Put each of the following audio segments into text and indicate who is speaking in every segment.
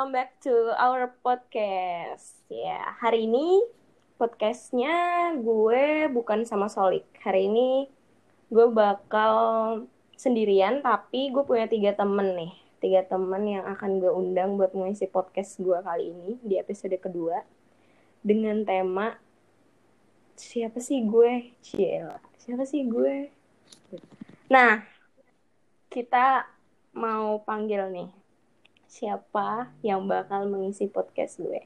Speaker 1: welcome back to our podcast. Ya, hari ini podcastnya gue bukan sama Solik. Hari ini gue bakal sendirian, tapi gue punya tiga temen nih. Tiga temen yang akan gue undang buat mengisi podcast gue kali ini di episode kedua. Dengan tema, siapa sih gue? Ciela, siapa sih gue? Nah, kita mau panggil nih siapa yang bakal mengisi podcast gue.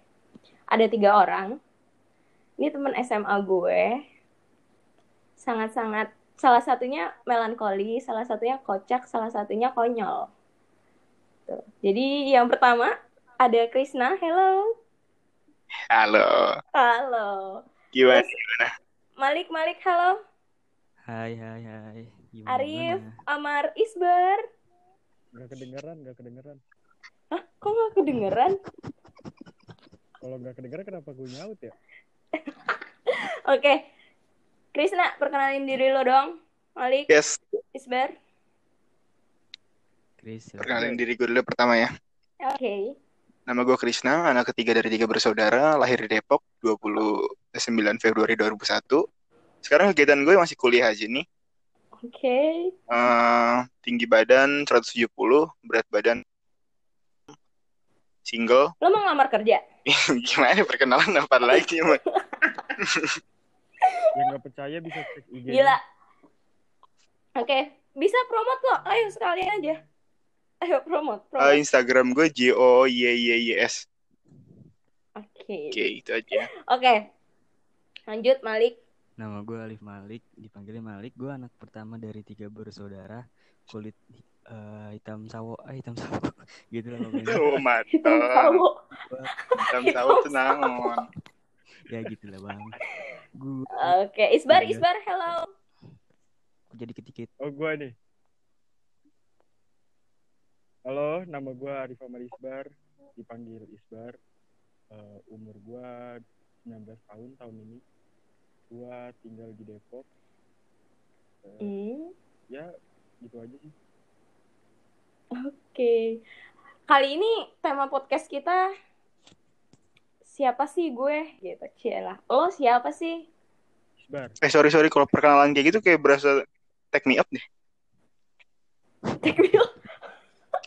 Speaker 1: Ada tiga orang. Ini teman SMA gue. Sangat-sangat, salah satunya melankoli, salah satunya kocak, salah satunya konyol. Tuh. Jadi yang pertama ada Krisna. Hello.
Speaker 2: Halo.
Speaker 1: Halo.
Speaker 2: Gimana?
Speaker 1: Terus-
Speaker 2: gimana?
Speaker 1: Malik, Malik, halo.
Speaker 3: Hai hai hai. Gimana,
Speaker 1: Arif? Amar, Isbar.
Speaker 4: Gak kedengeran, gak kedengeran.
Speaker 1: Hah, kok gak kedengeran?
Speaker 4: Kalau gak kedengeran kenapa gue nyaut ya?
Speaker 1: Oke. Krisna, perkenalin diri lo dong. Malik,
Speaker 2: Yes,
Speaker 1: Isbar.
Speaker 3: Chris. silakan.
Speaker 2: perkenalin diri gue dulu pertama ya.
Speaker 1: Oke.
Speaker 2: Nama gue Krisna, anak ketiga dari tiga bersaudara, lahir di Depok 29 Februari 2001. Sekarang kegiatan gue masih kuliah aja nih.
Speaker 1: Oke.
Speaker 2: Eh, tinggi badan 170, berat badan single.
Speaker 1: Lo mau ngelamar kerja?
Speaker 2: Gimana perkenalan apa lagi? Mas?
Speaker 4: Yang gak percaya bisa cek IG.
Speaker 1: Gila. Oke. Bisa promote kok. Ayo sekalian aja. Ayo promote.
Speaker 2: Eh,
Speaker 1: promote.
Speaker 2: Instagram gue J O Y Y Y S.
Speaker 1: Oke.
Speaker 2: Oke, itu aja.
Speaker 1: Oke. Lanjut Malik.
Speaker 3: Nama gue Alif Malik, dipanggilnya Malik. Gue anak pertama dari tiga bersaudara, kulit eh, hitam sawo, ah hitam sawo, gitu lah pokoknya.
Speaker 2: Oh,
Speaker 1: Hitam sawo.
Speaker 2: Hitam sawo naon.
Speaker 3: ya gitu lah bang. Gue
Speaker 1: Oke. Isbar,
Speaker 3: Iya.
Speaker 1: Isbar, hello.
Speaker 3: jadi ketikit.
Speaker 4: Oh gue nih. Halo, nama gue Arif Amar Isbar. Dipanggil Isbar. Eh, umur gue 19 tahun tahun ini. Gue tinggal di Depok. Eh,
Speaker 1: Hmm.
Speaker 4: ya, gitu aja sih.
Speaker 1: Oke. Kali ini tema podcast kita siapa sih gue gitu Ciela. Lo siapa sih?
Speaker 2: Eh sorry sorry kalau perkenalan kayak gitu kayak berasa take me up deh.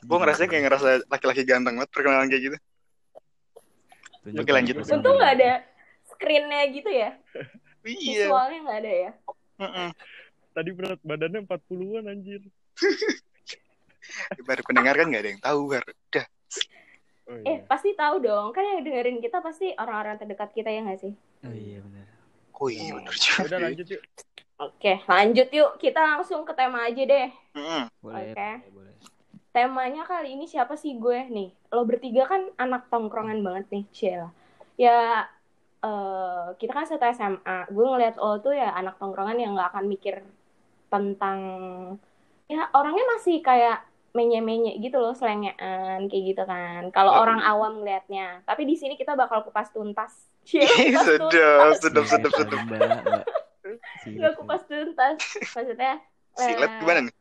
Speaker 2: Gue ngerasa kayak ngerasa laki-laki ganteng banget perkenalan kayak gitu.
Speaker 3: Tunjuk
Speaker 2: Oke, lanjut.
Speaker 1: Untung nggak ada screennya gitu ya.
Speaker 2: Iya.
Speaker 1: Visualnya nggak ada ya.
Speaker 2: Heeh.
Speaker 4: Tadi berat badannya 40-an anjir.
Speaker 2: Baru pendengar kan nggak ada yang tahu baru. Udah.
Speaker 4: Oh
Speaker 1: Eh
Speaker 4: iya.
Speaker 1: pasti tahu dong. Kan yang dengerin kita pasti orang-orang terdekat kita ya nggak sih?
Speaker 3: Oh iya benar.
Speaker 2: Oh iya bener juga.
Speaker 4: Udah lanjut yuk.
Speaker 1: Oke lanjut yuk. Kita langsung ke tema aja deh.
Speaker 2: Heeh.
Speaker 3: Boleh.
Speaker 1: Oke.
Speaker 3: boleh, boleh.
Speaker 1: Temanya kali ini siapa sih gue nih? Lo bertiga kan anak tongkrongan banget nih, Ciela. Ya, eh kita kan satu SMA. Gue ngeliat lo tuh ya anak tongkrongan yang nggak akan mikir tentang ya orangnya masih kayak menye-menye gitu loh, selengean kayak gitu kan. Kalau
Speaker 2: Oh.
Speaker 1: orang awam ngeliatnya. Tapi di sini kita bakal kupas tuntas.
Speaker 2: Sedap, sedap, sedap, sedap.
Speaker 1: Nggak kupas tuntas. Maksudnya
Speaker 2: Silat
Speaker 1: eh,
Speaker 2: gimana nih?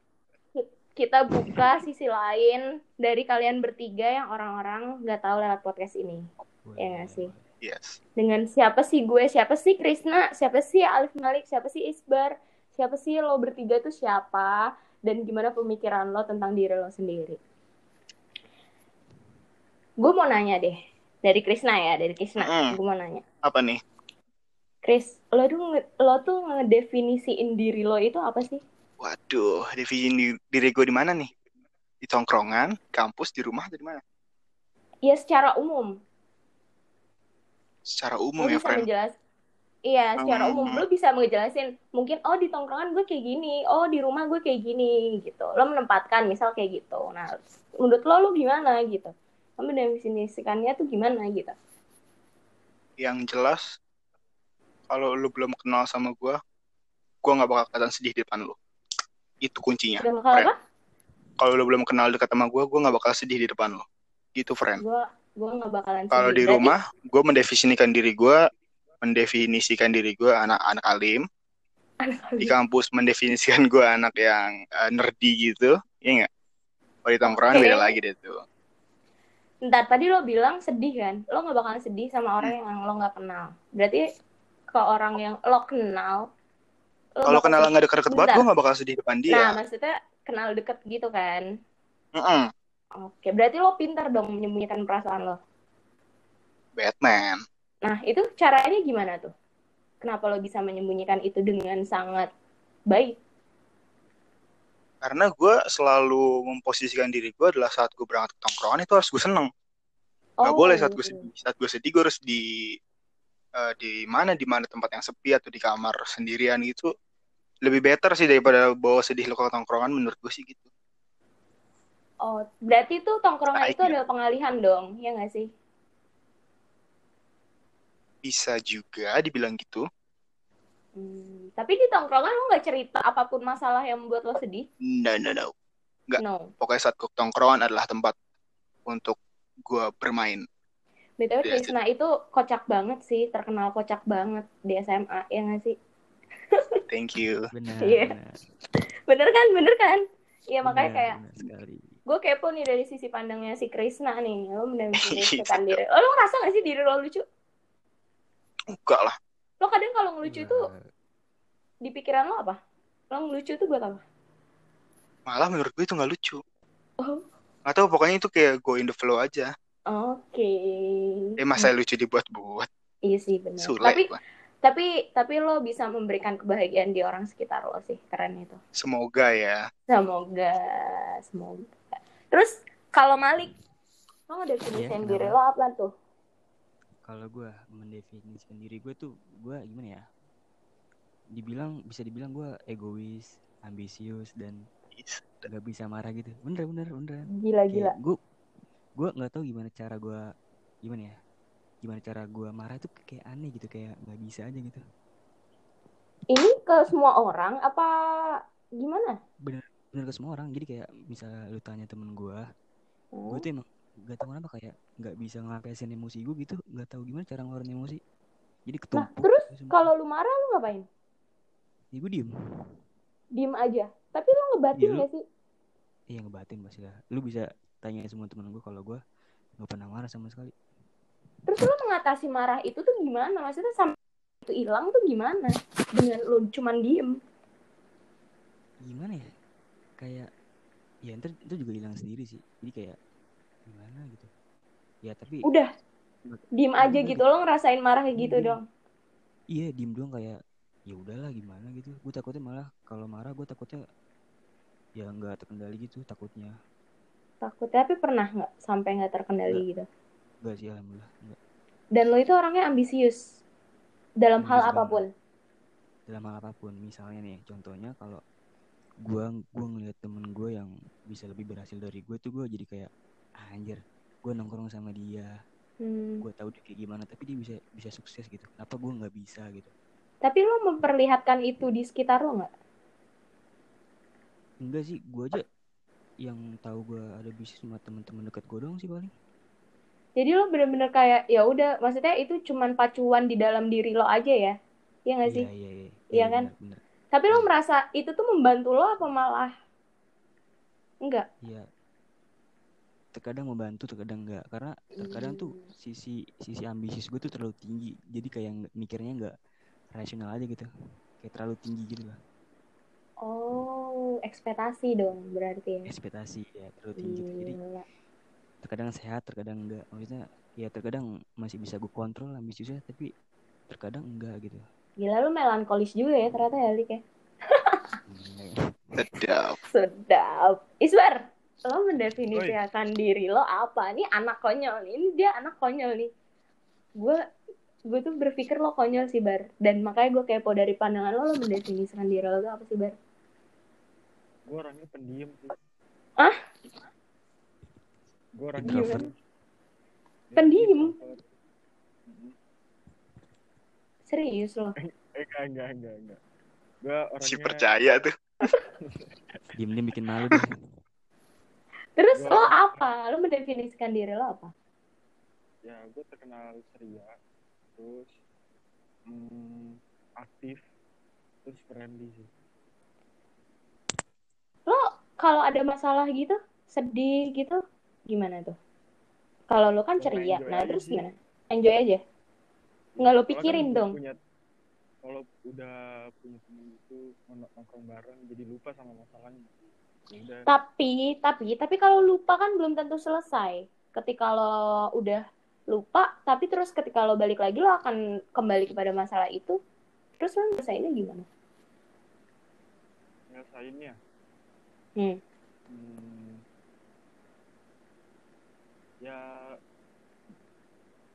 Speaker 1: kita buka sisi lain dari kalian bertiga yang orang-orang nggak tahu lewat podcast ini.
Speaker 3: Boleh,
Speaker 1: Ya nggak sih?
Speaker 2: Yes.
Speaker 1: Dengan siapa sih gue, siapa sih Krisna, siapa sih Alif Malik, siapa sih Isbar, siapa sih lo bertiga tuh siapa, dan gimana pemikiran lo tentang diri lo sendiri. Gue mau nanya deh, dari Krisna ya, dari Krisna,
Speaker 2: Mm-mm.
Speaker 1: gue mau nanya.
Speaker 2: Apa nih?
Speaker 1: Kris, lo tuh lo tuh ngedefinisiin diri lo itu apa sih?
Speaker 2: Waduh, definisi di- diri gue di mana nih? Di tongkrongan, kampus, di rumah, atau di mana?
Speaker 1: Ya secara umum,
Speaker 2: Secara
Speaker 1: lo
Speaker 2: umum ya,
Speaker 1: bisa
Speaker 2: friend.
Speaker 1: menjelas iya secara umum lo bisa ngejelasin mungkin oh di tongkrongan gue kayak gini oh di rumah gue kayak gini gitu lo menempatkan misal kayak gitu nah menurut lo lo gimana gitu lo mendefinisikannya tuh gimana gitu
Speaker 2: Yang jelas, kalau lu belum kenal sama gue, gue nggak bakal kelihatan sedih di depan lu. Itu kuncinya. Kalau lu belum kenal dekat sama gue, gue nggak bakal sedih di depan lu. Gitu, friend.
Speaker 1: gue gue nggak bakalan
Speaker 2: Kalau di rumah, gue mendefinisikan diri gue, mendefinisikan diri gue anak-anak alim. Di kampus mendefinisikan gue anak yang eh, nerdy gitu, ya nggak? Kalau di tongkrongan
Speaker 1: Oke.
Speaker 2: beda lagi deh tuh.
Speaker 1: Ntar tadi lo bilang sedih kan? Lo nggak bakalan sedih sama orang yang lo nggak kenal. Berarti ke orang yang lo kenal.
Speaker 2: Kalau kenal nggak deket-deket banget, gue nggak bakal sedih depan
Speaker 1: Nah,
Speaker 2: dia.
Speaker 1: maksudnya kenal deket gitu kan?
Speaker 2: Mm-mm.
Speaker 1: Oke, berarti lo pintar dong menyembunyikan perasaan lo.
Speaker 2: Batman.
Speaker 1: Nah, itu caranya gimana tuh? Kenapa lo bisa menyembunyikan itu dengan sangat baik?
Speaker 2: Karena gue selalu memposisikan diri gue adalah saat gue berangkat ke tongkrongan itu harus gue seneng. Gak
Speaker 1: Oh,
Speaker 2: boleh saat gue sedih. Saat gue sedih gue harus di eh, di mana di mana tempat yang sepi atau di kamar sendirian gitu. Lebih better sih daripada bawa sedih lo ke tongkrongan menurut gue sih gitu.
Speaker 1: Oh, berarti tuh tongkrongan itu
Speaker 2: Baiknya.
Speaker 1: adalah pengalihan dong, ya nggak sih?
Speaker 2: Bisa juga dibilang gitu.
Speaker 1: Hmm, tapi di tongkrongan lo nggak cerita apa pun masalah yang membuat lo sedih?
Speaker 2: No, no, no. Nggak.
Speaker 1: No.
Speaker 2: Pokoknya saat tongkrongan adalah tempat untuk gue bermain.
Speaker 1: BTW
Speaker 2: Iya,
Speaker 1: Krisna itu kocak banget sih, terkenal kocak banget di SMA, ya nggak sih?
Speaker 2: Thank you.
Speaker 3: Benar.
Speaker 1: Iya.
Speaker 3: benar.
Speaker 1: Bener kan, bener kan? Iya makanya kayak gue kepo nih dari sisi pandangnya si Krisna nih, lo
Speaker 2: Iya.
Speaker 1: mendefinisikan diri. Oh, lo ngerasa gak sih diri lo lucu?
Speaker 2: Enggak lah.
Speaker 1: Lo kadang kalau ngelucu itu
Speaker 3: Wah,
Speaker 1: di pikiran lo apa? Lo ngelucu itu buat apa?
Speaker 2: Malah menurut gue itu nggak lucu.
Speaker 1: Oh,
Speaker 2: Gak tau pokoknya itu kayak go in the flow aja.
Speaker 1: oke.
Speaker 2: Eh masa lucu dibuat-buat.
Speaker 1: Iya sih benar. Tapi
Speaker 2: gua.
Speaker 1: tapi tapi lo bisa memberikan kebahagiaan di orang sekitar lo sih, keren itu.
Speaker 2: Semoga ya.
Speaker 1: Semoga, semoga. Terus kalau Malik, lo ngedefinisiin
Speaker 3: Iya,
Speaker 1: diri
Speaker 3: kenapa?
Speaker 1: lo apa tuh?
Speaker 3: Kalau gue mendefinisikan diri gue tuh gue gimana ya? Dibilang bisa dibilang gue egois ambisius dan gak bisa marah gitu. Bener bener bener
Speaker 1: Gila-gila.
Speaker 3: gue gue nggak tahu gimana cara gue gimana ya? Gimana cara gue marah itu kayak aneh gitu kayak nggak bisa aja gitu.
Speaker 1: Ini ke semua orang apa gimana?
Speaker 3: bener ke semua orang. Jadi kayak misal lu tanya temen gue
Speaker 1: Hmm?
Speaker 3: gue tuh emang gak tahu kenapa kayak nggak bisa ngelampiasin emosi gue gitu nggak tahu gimana cara ngeluarin emosi jadi
Speaker 1: Nah,
Speaker 3: ketumpuk
Speaker 1: terus
Speaker 3: gitu
Speaker 1: kalau lu marah lu ngapain?
Speaker 3: ya gue diem
Speaker 1: Diem aja. Tapi lu ngebatin
Speaker 3: lu-
Speaker 1: gak sih?
Speaker 3: Iya ngebatin pasti lah. Lu bisa tanya semua temen gue kalau gue nggak pernah marah sama sekali.
Speaker 1: Terus lu mengatasi marah itu tuh gimana? Maksudnya sampai itu hilang tuh gimana? Dengan lu cuman diem.
Speaker 3: Gimana ya? Kayak ya ntar itu juga hilang sendiri sih. Jadi kayak gimana gitu. Ya tapi
Speaker 1: Udah. Diem aja gitu. Lo ngerasain marah kayak gitu
Speaker 3: Diem.
Speaker 1: dong.
Speaker 3: iya diem doang kayak ya udahlah gimana gitu. Gue takutnya malah kalau marah gue takutnya ya nggak terkendali gitu takutnya.
Speaker 1: Takut. Tapi pernah nggak sampai nggak terkendali gitu?
Speaker 3: Gak sih alhamdulillah. Enggak.
Speaker 1: Dan lo itu orangnya ambisius. Dalam hal
Speaker 3: Ambisius
Speaker 1: apa pun.
Speaker 3: Dalam hal apa pun. Misalnya nih contohnya kalau gua gua ngeliat temen gue yang bisa lebih berhasil dari gue tuh gue jadi kayak "Ah, anjir gue nongkrong sama dia
Speaker 1: Hmm.
Speaker 3: gue tahu dia kayak gimana tapi dia bisa bisa sukses gitu kenapa gue nggak bisa gitu
Speaker 1: Tapi lo memperlihatkan itu di sekitar lo nggak?
Speaker 3: enggak sih gue aja yang tahu gue ada bisnis sama teman-teman dekat gue doang sih paling
Speaker 1: Jadi lo bener-bener kayak ya udah, maksudnya itu cuman pacuan di dalam diri lo aja ya, Iya nggak sih?
Speaker 3: iya iya iya
Speaker 1: Iya kan?
Speaker 3: bener, bener.
Speaker 1: Tapi lo merasa itu tuh membantu lo apa malah enggak?
Speaker 3: iya terkadang membantu terkadang enggak karena terkadang tuh sisi sisi ambisius gue tuh terlalu tinggi jadi kayak mikirnya nggak rasional aja gitu kayak terlalu tinggi gitu lah
Speaker 1: Oh, ekspektasi dong berarti ya.
Speaker 3: ekspektasi ya terlalu tinggi gitu. jadi terkadang sehat terkadang enggak maksudnya ya terkadang masih bisa gue kontrol ambisiusnya tapi terkadang enggak gitu
Speaker 1: Gila lu melankolis juga ya ternyata ya Lik ya.
Speaker 3: Hmm,
Speaker 2: Sedap.
Speaker 1: Sedap. Isbar, lo mendefinisikan diri lo apa? Ini anak konyol nih. Ini dia anak konyol nih. Gue gue tuh berpikir lo konyol sih Bar. Dan makanya gue kepo dari pandangan lo, lo mendefinisikan diri lo tuh apa sih Bar?
Speaker 4: Gue orangnya pendiam sih.
Speaker 1: Ah?
Speaker 4: Gue orangnya
Speaker 3: Introvert.
Speaker 1: Pendiam? Serius lo?
Speaker 4: Eh, enggak, enggak, enggak, enggak. Gue orangnya...
Speaker 2: Si percaya tuh.
Speaker 3: diem diem bikin malu deh
Speaker 1: Terus
Speaker 4: Gua-
Speaker 1: lo apa? Lo mendefinisikan diri lo apa?
Speaker 4: Ya, gue terkenal ceria. Terus... hmm, aktif. Terus friendly sih.
Speaker 1: Lo kalau ada masalah gitu, sedih gitu, gimana tuh? Kalau lu kan ceria. Nah, terus gimana? Enjoy aja. Nggak lo
Speaker 4: kan
Speaker 1: pikirin
Speaker 4: udah
Speaker 1: dong.
Speaker 4: punya- kalau udah punya temen itu nong- nongkrong bareng jadi lupa sama masalahnya ya udah
Speaker 1: Tapi, tapi, tapi kalau lupa kan belum tentu selesai. Ketika lo udah lupa, tapi terus ketika lo balik lagi lo akan kembali kepada masalah itu. Terus lo nyelesainnya gimana?
Speaker 4: nyelesainnya
Speaker 1: Hmm.
Speaker 4: Hmm, ya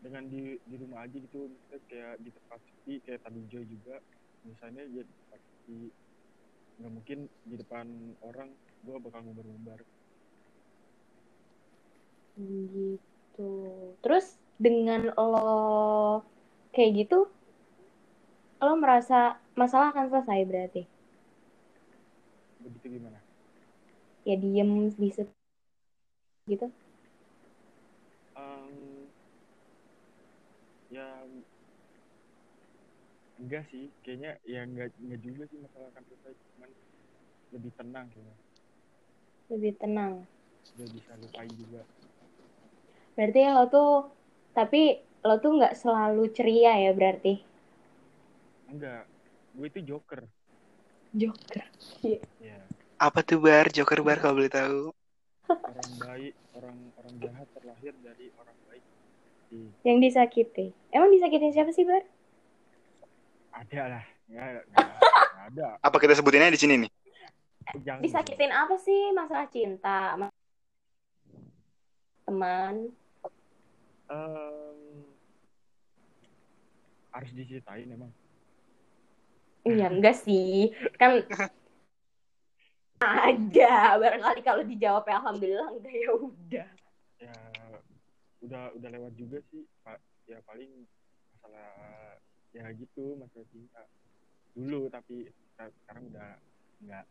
Speaker 4: dengan di di rumah aja gitu misalnya kayak di tempat sepi kayak tadi Joy juga misalnya ya di tempat sepi nggak mungkin di depan orang gue bakal ngumbar-ngumbar
Speaker 1: Gitu. Terus dengan lo kayak gitu, lo merasa masalah akan selesai berarti?
Speaker 4: begitu gimana
Speaker 1: Ya diem bisa gitu.
Speaker 4: Em, ya enggak sih kayaknya ya enggak enggak juga sih masalah akan selesai cuman lebih tenang kayaknya
Speaker 1: Lebih tenang.
Speaker 4: udah bisa lupain juga
Speaker 1: Berarti lo tuh, tapi lo tuh nggak selalu ceria ya berarti?
Speaker 4: enggak gue itu joker
Speaker 1: Joker.
Speaker 4: ya
Speaker 2: Apa tuh bar? Joker bar kalau boleh tahu.
Speaker 4: orang baik orang orang jahat terlahir dari orang baik Di-
Speaker 1: Yang disakiti. Emang disakitin siapa sih, Bar?
Speaker 4: ada lah nggak nggak nggak ada
Speaker 2: Apa kita sebutinnya di sini nih?
Speaker 4: Jangan
Speaker 1: Disakitin apa sih? Masalah cinta, ma- teman.
Speaker 4: Em, harus diceritain emang
Speaker 1: Iya, enggak sih. Kan ada. Barangkali kalau dijawab ya alhamdulillah enggak ya udah.
Speaker 4: ya udah udah lewat juga sih pak ya paling masalah ya gitu masalah cinta dulu tapi seka- sekarang udah enggak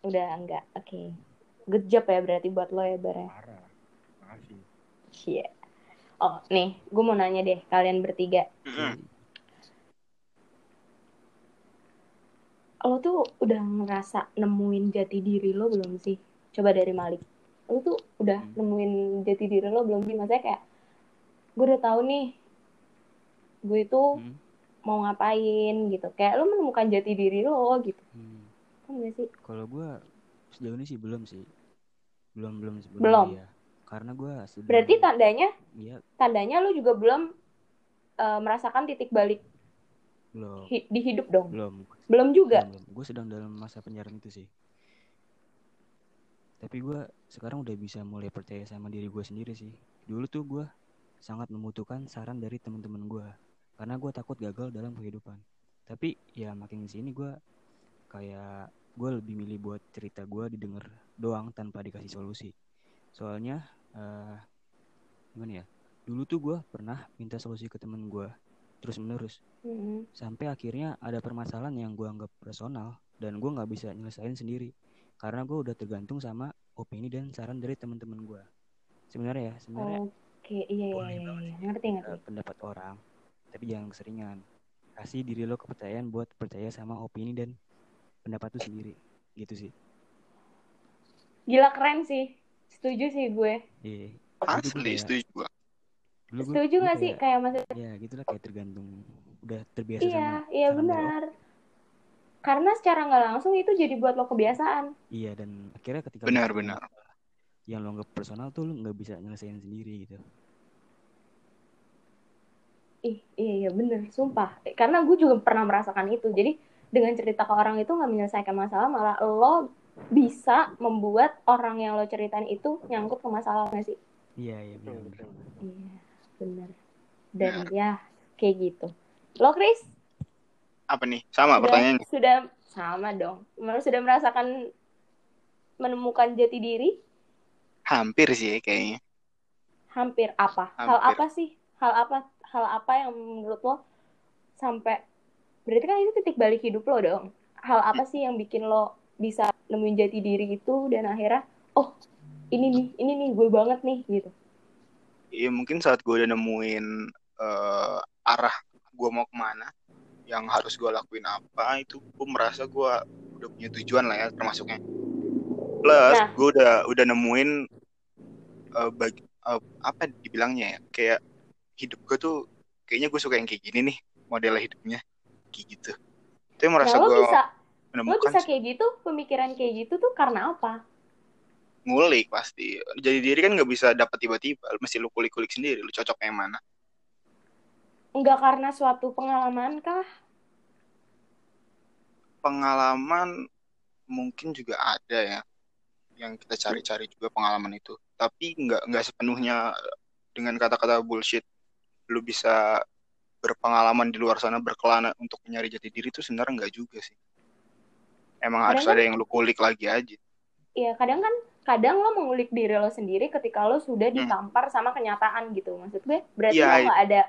Speaker 1: Udah enggak. Oke. Good job ya berarti buat lo ya, Bar. ya.
Speaker 4: parah makasih
Speaker 1: Iya. Oh, nih, gue mau nanya deh kalian bertiga.
Speaker 2: Mm-mm.
Speaker 1: Lo tuh udah ngerasa nemuin jati diri lo belum sih? Coba dari Malik. Lo tuh udah
Speaker 3: Hmm.
Speaker 1: nemuin jati diri lo belum sih? Maksudnya kayak, gue udah tahu nih, gue itu
Speaker 3: Hmm.
Speaker 1: mau ngapain gitu. Kayak lo menemukan jati diri lo gitu.
Speaker 3: Hmm.
Speaker 1: Kan gak sih?
Speaker 3: Kalau gua sejauh ini sih belum sih. Belum belum belum.
Speaker 1: Belum?
Speaker 3: iya. Karena gua sedang
Speaker 1: Berarti tandanya,
Speaker 3: Iya,
Speaker 1: tandanya lo juga belum eh, merasakan titik balik
Speaker 3: belum.
Speaker 1: hi- di hidup dong.
Speaker 3: Belum.
Speaker 1: Belum juga.
Speaker 3: Belum, belum. Gue sedang dalam masa penjara itu sih. Tapi gue sekarang udah bisa mulai percaya sama diri gue sendiri sih. Dulu tuh gue sangat membutuhkan saran dari teman-teman gue. Karena gue takut gagal dalam kehidupan. Tapi ya makin sini gue kayak gue lebih milih buat cerita gue didengar doang tanpa dikasih solusi. Soalnya eh gimana ya? Dulu tuh gue pernah minta solusi ke temen gue terus menerus
Speaker 1: Mm-mm.
Speaker 3: sampai akhirnya ada permasalahan yang gue anggap personal dan gue nggak bisa nyelesain sendiri karena gue udah tergantung sama opini dan saran dari teman-teman gue sebenarnya ya sebenarnya
Speaker 1: Oke, iya, iya, iya, iya.
Speaker 3: sih
Speaker 1: Ngerti, ngerti.
Speaker 3: pendapat orang tapi jangan keseringan kasih diri lo kepercayaan buat percaya sama opini dan pendapat lu sendiri gitu sih
Speaker 1: Gila keren sih. Setuju sih gue.
Speaker 3: iya
Speaker 2: Asli, setuju gua.
Speaker 3: dulu
Speaker 1: Setuju gak sih?
Speaker 3: kayak-
Speaker 1: Kayak maksud
Speaker 3: ya gitulah kayak tergantung udah terbiasa
Speaker 1: Iya,
Speaker 3: sama
Speaker 1: iya
Speaker 3: dari
Speaker 1: benar. Karena secara nggak langsung itu jadi buat lo kebiasaan.
Speaker 3: Iya dan akhirnya ketika
Speaker 2: Benar, benar.
Speaker 3: yang lo anggap personal tuh lo nggak bisa nyelesain sendiri gitu.
Speaker 1: Ih, iya, iya bener, sumpah. Karena gue juga pernah merasakan itu. Jadi dengan cerita ke orang itu nggak menyelesaikan masalah, malah lo bisa membuat orang yang lo ceritain itu nyangkut ke masalah nggak sih?
Speaker 3: Iya iya benar.
Speaker 1: Iya, bener. Dan ya kayak gitu. Lo Chris
Speaker 2: Apa nih? Sama
Speaker 1: sudah
Speaker 2: pertanyaannya.
Speaker 1: sudah sama dong. Sudah merasakan menemukan jati diri?
Speaker 2: Hampir sih ya, kayaknya.
Speaker 1: Hampir apa? Hal
Speaker 2: Hampir.
Speaker 1: apa sih? Hal apa? Hal apa yang menurut lo sampai berarti kan itu titik balik hidup lo dong. Hal apa sih yang bikin lo bisa nemuin jati diri itu dan akhirnya oh ini nih, ini nih gue banget nih gitu.
Speaker 2: Iya mungkin saat gue udah nemuin eh, arah gue mau ke mana, yang harus gue lakuin apa, itu gue merasa gue udah punya tujuan lah ya termasuknya. Plus
Speaker 1: Nah.
Speaker 2: gue udah udah nemuin eh, bagi eh, apa dibilangnya ya kayak hidup gue tuh kayaknya gue suka yang kayak gini nih model hidupnya kayak gitu. Itu yang merasa
Speaker 1: Nah, lo
Speaker 2: gue
Speaker 1: bisa lo
Speaker 2: menemukan
Speaker 1: bisa kayak gitu, pemikiran kayak gitu tuh karena apa?
Speaker 2: ngulik pasti. Jadi diri kan nggak bisa dapat tiba-tiba mesti lu kulik-kulik sendiri lu cocok yang mana.
Speaker 1: Enggak karena suatu pengalaman kah?
Speaker 2: pengalaman mungkin juga ada ya yang kita cari-cari juga pengalaman itu. Tapi nggak nggak sepenuhnya dengan kata-kata bullshit lu bisa berpengalaman di luar sana berkelana untuk mencari jati diri itu sebenarnya nggak juga sih emang harus
Speaker 1: Kadang
Speaker 2: ada yang lu kulik lagi aja
Speaker 1: Iya, kadang kan kadang lo mengulik diri lo sendiri ketika lo sudah
Speaker 2: Hmm.
Speaker 1: ditampar sama kenyataan gitu. Maksud gue berarti
Speaker 2: Iya,
Speaker 1: lo nggak ada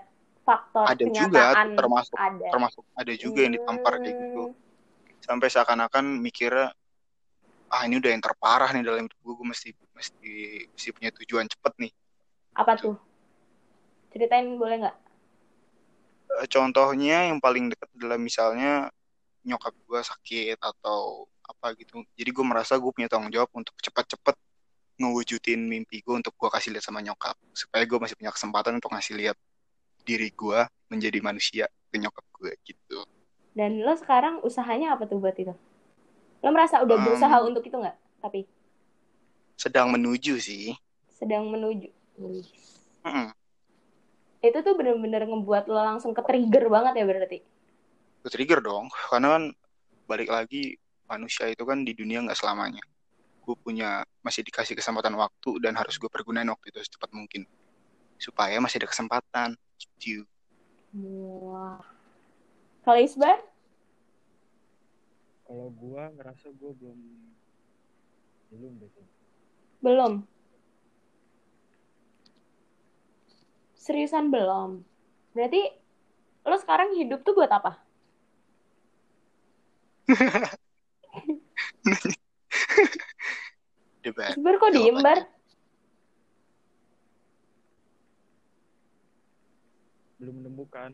Speaker 1: faktor
Speaker 2: ada juga
Speaker 1: kenyataan
Speaker 2: termasuk
Speaker 1: ada.
Speaker 2: termasuk ada juga yang ditampar kayak gitu
Speaker 1: Hmm,
Speaker 2: sampai seakan-akan mikirnya ah ini udah yang terparah nih dalam hidup gue gue mesti mesti mesti punya tujuan cepet nih
Speaker 1: Apa tuh? Ceritain boleh nggak?
Speaker 2: Eh, contohnya yang paling dekat adalah misalnya nyokap gue sakit atau apa gitu jadi gue merasa gue punya tanggung jawab untuk cepat-cepat ngewujudin mimpi gue untuk gue kasih lihat sama nyokap supaya gue masih punya kesempatan untuk ngasih lihat diri gue menjadi manusia ke nyokap gue gitu
Speaker 1: Dan lo sekarang usahanya apa tuh buat itu? Lo merasa udah
Speaker 2: Um,
Speaker 1: berusaha untuk itu nggak? Tapi
Speaker 2: sedang menuju sih
Speaker 1: sedang menuju. Wih.
Speaker 2: Mm-mm.
Speaker 1: Itu tuh bener-bener ngebuat lo langsung ke trigger banget ya berarti.
Speaker 2: Gue trigger dong karena kan balik lagi manusia itu kan di dunia nggak selamanya gue punya masih dikasih kesempatan waktu dan harus gue pergunain waktu itu secepat mungkin supaya masih ada kesempatan gitu
Speaker 1: Wah. Kalau Isbar?
Speaker 4: Kalau gua ngerasa gua belum belum deh.
Speaker 1: Belum. Seriusan belum. Berarti lo sekarang hidup tuh buat apa? Isbar kok diem. Bar?
Speaker 4: Belum menemukan.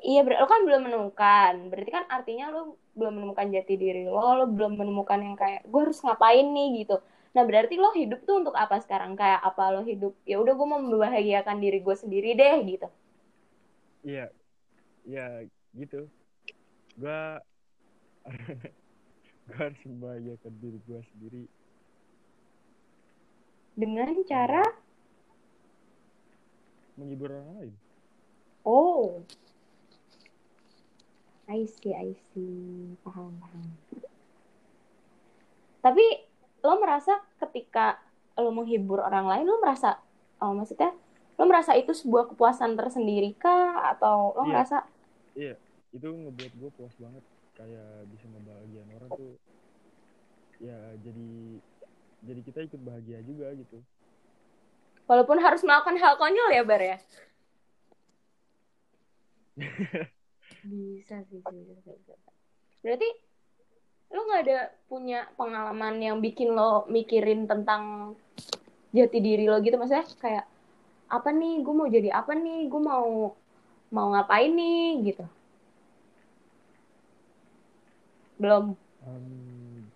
Speaker 1: Iya, ber- lo kan belum menemukan. Berarti kan artinya lo belum menemukan jati diri lo, lo belum menemukan yang kayak gue harus ngapain nih gitu. Nah, berarti lo hidup tuh untuk apa sekarang? Kayak apa lo hidup? Ya udah gue mau membahagiakan diri gue sendiri deh gitu.
Speaker 4: Iya. Iya, gitu. Gua gua harus membahagiakan diri gua sendiri.
Speaker 1: Dengan cara
Speaker 4: Menghibur orang lain.
Speaker 1: oh. I see, I see. Paham, paham. Tapi lo merasa ketika lo menghibur orang lain, lo merasa, oh, maksudnya, lo merasa itu sebuah kepuasan tersendiri kah? Atau lo
Speaker 4: Iya.
Speaker 1: merasa,
Speaker 4: Iya, itu ngebuat gue puas banget kayak bisa ngebahagiain orang tuh ya jadi jadi kita ikut bahagia juga gitu
Speaker 1: walaupun harus melakukan hal konyol ya, Bar ya? bisa sih, bisa, bisa. Berarti lo nggak ada punya pengalaman yang bikin lo mikirin tentang jati diri lo gitu, maksudnya kayak apa nih, gue mau jadi apa nih, gue mau mau ngapain nih gitu. Belum.
Speaker 4: Em,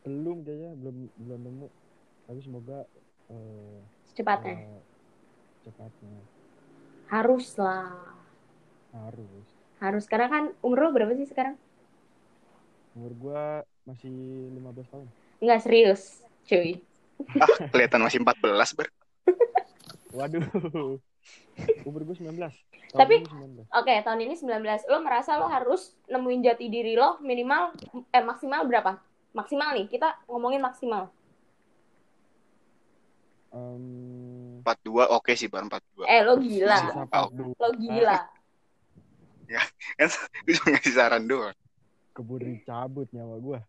Speaker 4: belum kayaknya belum belum nemu tapi semoga eh,
Speaker 1: Secepatnya.
Speaker 4: eh, cepatnya
Speaker 1: Harus lah.
Speaker 4: harus
Speaker 1: Harus. Karena kan umur lo berapa sih sekarang?
Speaker 4: Umur gue masih 15 tahun
Speaker 1: Nggak serius, cuy.
Speaker 2: ah kelihatan masih 14 ber
Speaker 4: waduh umur gue 19 tahun
Speaker 1: Tapi-
Speaker 4: ini 19
Speaker 1: Oke, tahun ini 19. Lo merasa lo harus nemuin jati diri lo minimal, eh maksimal berapa? Maksimal nih, kita ngomongin maksimal.
Speaker 4: Em,
Speaker 2: 42 oke sih bar 42
Speaker 1: Eh, lo gila.
Speaker 4: sisa. 42.
Speaker 1: Lo gila.
Speaker 2: kan gue cuma ngasih saran doang
Speaker 4: keburu dicabut nyawa gue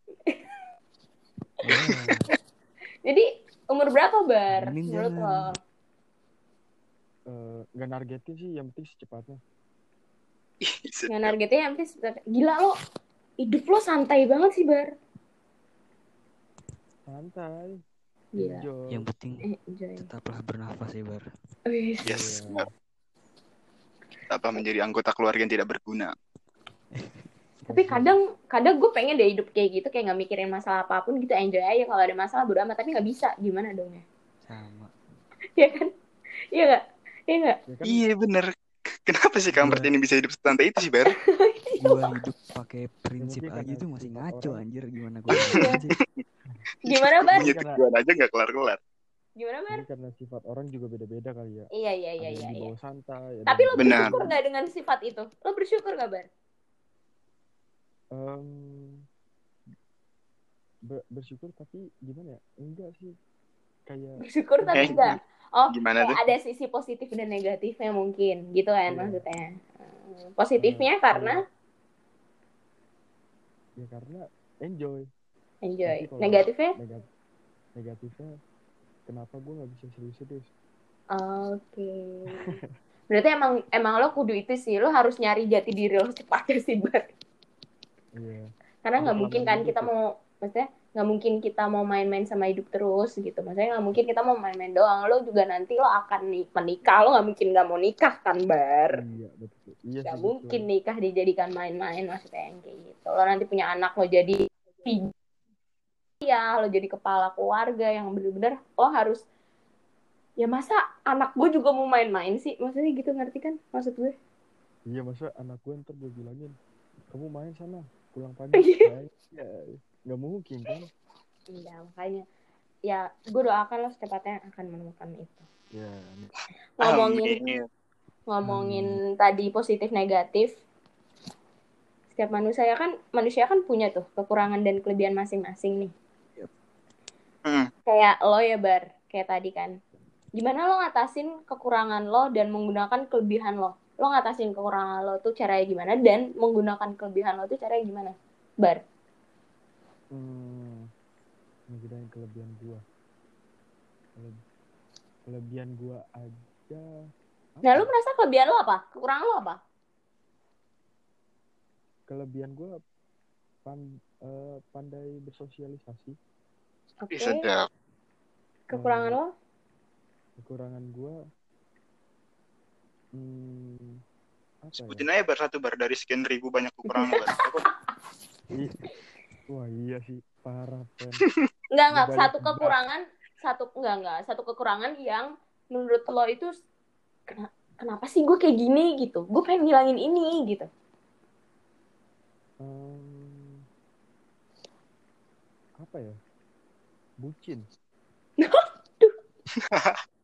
Speaker 1: Jadi, umur berapa, Bar?
Speaker 3: Amin,
Speaker 1: Menurut
Speaker 3: jangan.
Speaker 1: lo?
Speaker 4: Eh, nggak nargetin sih yang penting secepatnya
Speaker 2: Ih, sedap.
Speaker 1: Yang nargetnya yang penting sebentar. Gila lo, hidup lo santai banget sih, Bar.
Speaker 4: santai
Speaker 1: Gila.
Speaker 4: enjoy
Speaker 3: Yang penting
Speaker 1: Eh, enjoy.
Speaker 3: tetaplah bernafas ya Bar.
Speaker 1: Wih,
Speaker 2: yes
Speaker 4: Iya.
Speaker 2: apa menjadi anggota keluarga yang tidak berguna
Speaker 1: Tapi kadang, kadang gue pengen deh hidup kayak gitu, kayak nggak mikirin masalah apa pun gitu, enjoy aja. Kalau ada masalah, bodo amat. Tapi nggak bisa. Gimana dong ya?
Speaker 3: sama
Speaker 1: ya kan iya nggak iya nggak
Speaker 4: Ya kan?
Speaker 2: Iya bener. Kenapa sih kampret
Speaker 3: Iya.
Speaker 2: ini bisa hidup sesantai itu sih, Bar?
Speaker 3: gua hidup pakai prinsip aja tuh masih ngaco
Speaker 4: orang.
Speaker 3: anjir gimana gua
Speaker 1: Iya.
Speaker 3: sih
Speaker 1: gimana bar
Speaker 2: Punya tujuan aja nggak kelar-kelar.
Speaker 1: gimana bar
Speaker 4: Ini karena sifat orang juga beda-beda kali ya.
Speaker 1: iya iya iya
Speaker 4: Ada
Speaker 1: iya
Speaker 4: yang
Speaker 1: iya
Speaker 4: dibawa santai. ada
Speaker 1: tapi lo bersyukur nggak dengan sifat itu lo bersyukur nggak bar
Speaker 4: Em, ber- bersyukur tapi gimana ya? Enggak sih. Kayak
Speaker 1: bersyukur tapi
Speaker 2: Eh,
Speaker 1: enggak oh
Speaker 2: Gimana tuh?
Speaker 1: ada sisi positif dan negatifnya mungkin gitu kan
Speaker 4: Iya.
Speaker 1: maksudnya Hmm, positifnya
Speaker 4: eh,
Speaker 1: karena
Speaker 4: ya karena enjoy.
Speaker 1: enjoy negatifnya
Speaker 4: Negat negatifnya kenapa gue nggak bisa serius-serius?
Speaker 1: oke berarti emang emang lo kudu itu sih lo harus nyari jati diri lo secepatnya sih bar
Speaker 4: Iya.
Speaker 1: karena nggak mungkin kan
Speaker 4: kelamaan
Speaker 1: kita
Speaker 4: gitu.
Speaker 1: mau maksudnya nggak mungkin kita mau main-main sama hidup terus gitu maksudnya nggak mungkin kita mau main-main doang lo juga nanti lo akan nih menikah lo nggak mungkin nggak mau nikah kan bar
Speaker 4: Iya betul. Iya
Speaker 1: nggak
Speaker 4: sih,
Speaker 1: mungkin
Speaker 4: betul.
Speaker 1: nikah dijadikan main-main maksudnya yang kayak gitu lo nanti punya anak lo jadi iya lo jadi kepala keluarga yang bener-bener lo harus ya masa anak gue juga mau main-main sih maksudnya gitu ngerti kan maksud gue
Speaker 4: Iya masa anak gue ntar gue bilangin kamu main sana pulang pagi. Ya nggak mungkin kan?
Speaker 1: iya makanya ya gue doakan lo secepatnya akan menemukan itu
Speaker 4: Ya.
Speaker 1: ngomongin
Speaker 2: Amin.
Speaker 1: ngomongin tadi positif negatif setiap manusia ya kan manusia kan punya tuh kekurangan dan kelebihan masing-masing nih
Speaker 2: Hmm.
Speaker 1: kayak lo ya bar kayak tadi kan gimana lo ngatasin kekurangan lo dan menggunakan kelebihan lo lo ngatasin kekurangan lo tuh caranya gimana dan menggunakan kelebihan lo tuh caranya gimana bar
Speaker 4: Hmm. Ngegedain kelebihan gue. Kele- kelebihan gue aja. apa
Speaker 1: nah lo merasa kelebihan lo apa kekurangan lo apa
Speaker 4: kelebihan gue pan- eh, pandai bersosialisasi.
Speaker 1: oke
Speaker 2: sedap.
Speaker 1: kekurangan lo
Speaker 4: Kekurangan gue. Hmm, apa ya?
Speaker 2: Sebutin aja bar satu bar dari sekian ribu banyak kekurangan bar.
Speaker 4: Wah iya sih parah.
Speaker 1: Enggak enggak satu kekurangan satu enggak enggak satu kekurangan yang menurut lo itu "Kena- kenapa sih gue kayak gini gitu gue pengen ngilangin ini gitu
Speaker 4: Em, apa ya? Bucin.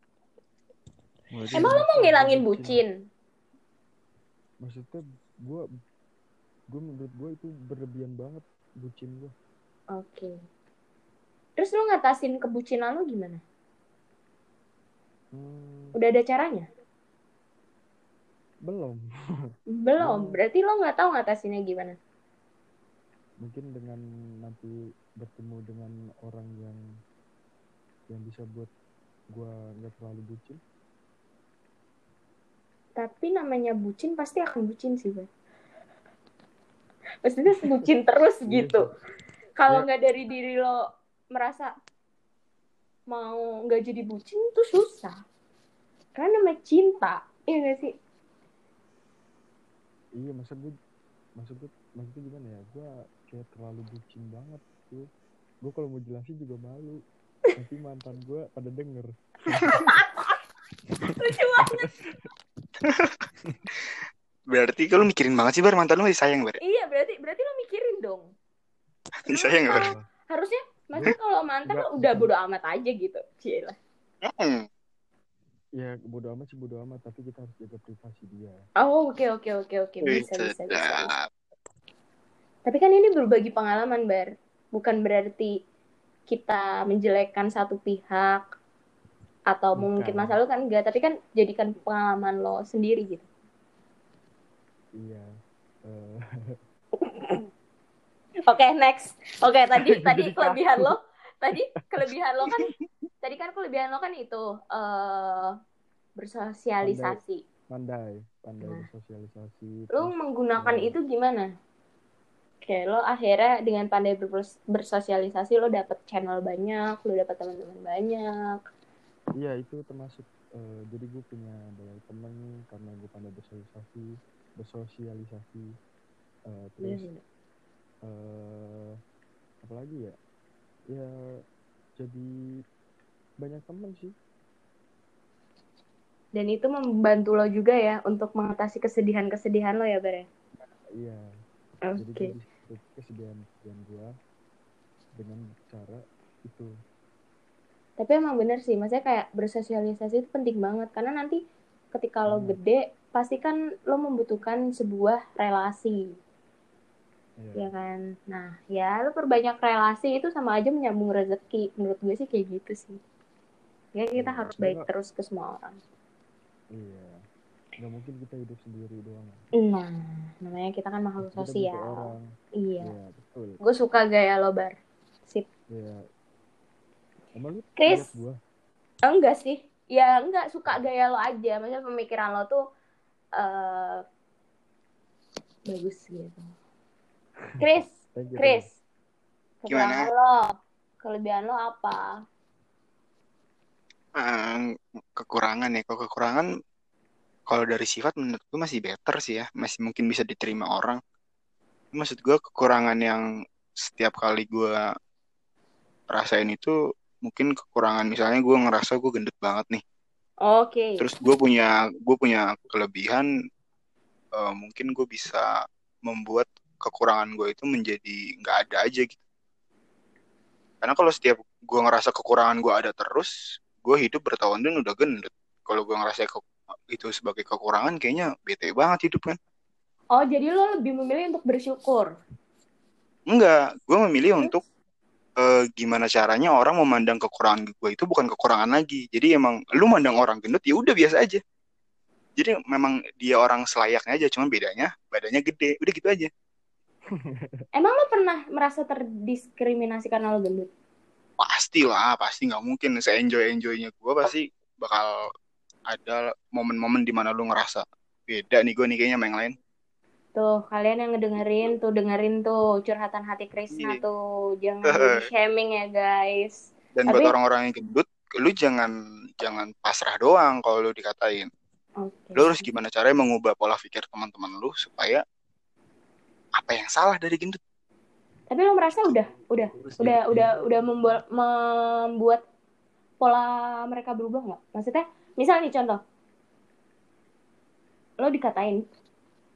Speaker 3: Berarti
Speaker 1: emang lo mau ngilangin bucin?
Speaker 4: Maksudnya gue gue menurut gue itu berlebihan banget bucin gue.
Speaker 1: oke. Terus lo ngatasin kebucinan lo gimana?
Speaker 4: Hmm,
Speaker 1: udah ada caranya?
Speaker 4: Belum.
Speaker 1: belum. Berarti lo nggak tahu ngatasinnya gimana?
Speaker 4: Mungkin dengan nanti bertemu dengan orang yang yang bisa buat gue nggak terlalu bucin.
Speaker 1: Tapi namanya bucin pasti akan bucin sih Bang. maksudnya bucin terus
Speaker 4: Iya
Speaker 1: gitu kalau
Speaker 4: Ya.
Speaker 1: nggak dari diri lo merasa mau nggak jadi bucin itu susah karena namanya cinta iya gak sih
Speaker 4: Iya maksud gue maksud gue maksudnya gimana ya? Gue kayak terlalu bucin banget tuh. Gue kalau mau jelasin juga malu. Nanti mantan gue pada denger.
Speaker 1: lucu banget
Speaker 2: Berarti kalau mikirin banget sih bar mantan lu masih sayang bar.
Speaker 1: iya berarti berarti lo mikirin dong
Speaker 2: Masih sayang nggak bar?
Speaker 1: Kalau- harusnya maksudnya kalau mantan lo udah bodo amat aja gitu Cila.
Speaker 2: Hmm.
Speaker 4: Ya bodo amat sih bodo amat tapi kita harus jaga privasi dia.
Speaker 1: oh oke oke oke oke
Speaker 2: Wih,
Speaker 1: bisa bisa bisa
Speaker 2: sedap.
Speaker 1: tapi kan ini berbagi pengalaman bar bukan berarti kita menjelekkan satu pihak atau
Speaker 4: Bukan.
Speaker 1: mungkin masa lalu kan enggak tapi kan jadikan pengalaman lo sendiri gitu
Speaker 4: Iya. Eh,
Speaker 1: Oke, next. Oke, tadi tadi
Speaker 4: Jadi
Speaker 1: kelebihan lo, tadi kelebihan lo kan, tadi kan kelebihan lo kan itu eh bersosialisasi.
Speaker 4: pandai, pandai
Speaker 1: Nah.
Speaker 4: bersosialisasi.
Speaker 1: Lo menggunakan
Speaker 4: eh,
Speaker 1: itu gimana? Oke, lo akhirnya dengan pandai bersosialisasi lo dapet channel banyak, lo dapet teman-teman banyak.
Speaker 4: Iya itu termasuk. eh, jadi gue punya banyak temen karena gue pandai bersosialisasi, bersosialisasi. Eh, terus eh apa lagi ya? Ya jadi banyak temen sih
Speaker 1: Dan itu membantu lo juga ya untuk mengatasi kesedihan-kesedihan lo ya, Bar ya?
Speaker 4: iya
Speaker 1: Oke.
Speaker 4: jadi bisa kesedihan kesedihan gue dengan cara itu
Speaker 1: Tapi emang bener sih, maksudnya kayak bersosialisasi itu penting banget. Karena nanti ketika lo
Speaker 4: Hmm.
Speaker 1: gede, pasti kan lo membutuhkan sebuah relasi,
Speaker 4: Iya.
Speaker 1: ya kan? Nah, ya lo perbanyak relasi itu sama aja menyambung rezeki. Menurut gue sih kayak gitu sih. Ya kita
Speaker 4: Iya,
Speaker 1: harus baik terus ke semua orang.
Speaker 4: iya nggak mungkin kita hidup sendiri doang
Speaker 1: Nah, namanya kita kan makhluk sosial. Iya.
Speaker 4: iya betul
Speaker 1: Gue suka gaya lo, Bar. Sip.
Speaker 4: iya emang lu
Speaker 1: Chris.
Speaker 4: gua
Speaker 1: Oh, enggak sih. Ya enggak suka gaya lo aja. Maksudnya pemikiran lo tuh eh bagus gitu. Chris,
Speaker 4: Thank you,
Speaker 1: Chris.
Speaker 2: Gimana?
Speaker 1: Kekurangan lo. Kelebihan lo apa?
Speaker 2: Eh, kekurangan ya kalau kekurangan kalau dari sifat menurut gue masih better sih ya masih mungkin bisa diterima orang maksud gue kekurangan yang setiap kali gue rasain itu mungkin kekurangan misalnya gue ngerasa gue gendut banget nih
Speaker 1: Oke.
Speaker 2: terus gue punya gue punya kelebihan eh, mungkin gue bisa membuat kekurangan gue itu menjadi nggak ada aja gitu karena kalau setiap gue ngerasa kekurangan gue ada terus gue hidup bertahun-tahun udah gendut kalau gue ngerasa ke- itu sebagai kekurangan kayaknya bete banget hidup kan
Speaker 1: Oh, jadi lo lebih memilih untuk bersyukur.
Speaker 2: enggak gue memilih untuk eh, gimana caranya orang memandang kekurangan gue itu bukan kekurangan lagi. Jadi emang lu mandang orang gendut ya udah biasa aja. Jadi memang dia orang selayaknya aja cuman bedanya badannya gede. Udah gitu aja.
Speaker 1: Emang lo pernah merasa terdiskriminasi karena lo gendut?
Speaker 2: pasti lah pasti nggak mungkin. Se enjoy enjoynya gue pasti bakal ada momen-momen di mana lu ngerasa beda nih gue nih kayaknya sama yang lain
Speaker 1: Tuh, kalian yang ngedengerin tuh, dengerin tuh curhatan hati Krisna
Speaker 2: Iya.
Speaker 1: tuh. Jangan shaming ya, guys.
Speaker 2: dan
Speaker 1: Tapi-
Speaker 2: buat orang-orang yang gendut lu jangan jangan pasrah doang kalau lu dikatain
Speaker 1: Oke.
Speaker 2: lu harus gimana caranya mengubah pola pikir teman-teman lu supaya apa yang salah dari gendut
Speaker 1: Tapi lo merasa udah, udah,
Speaker 3: Terus
Speaker 1: udah,
Speaker 3: dia-
Speaker 1: udah, udah membuat, membuat pola mereka berubah nggak? Maksudnya, misal nih contoh, lo dikatain,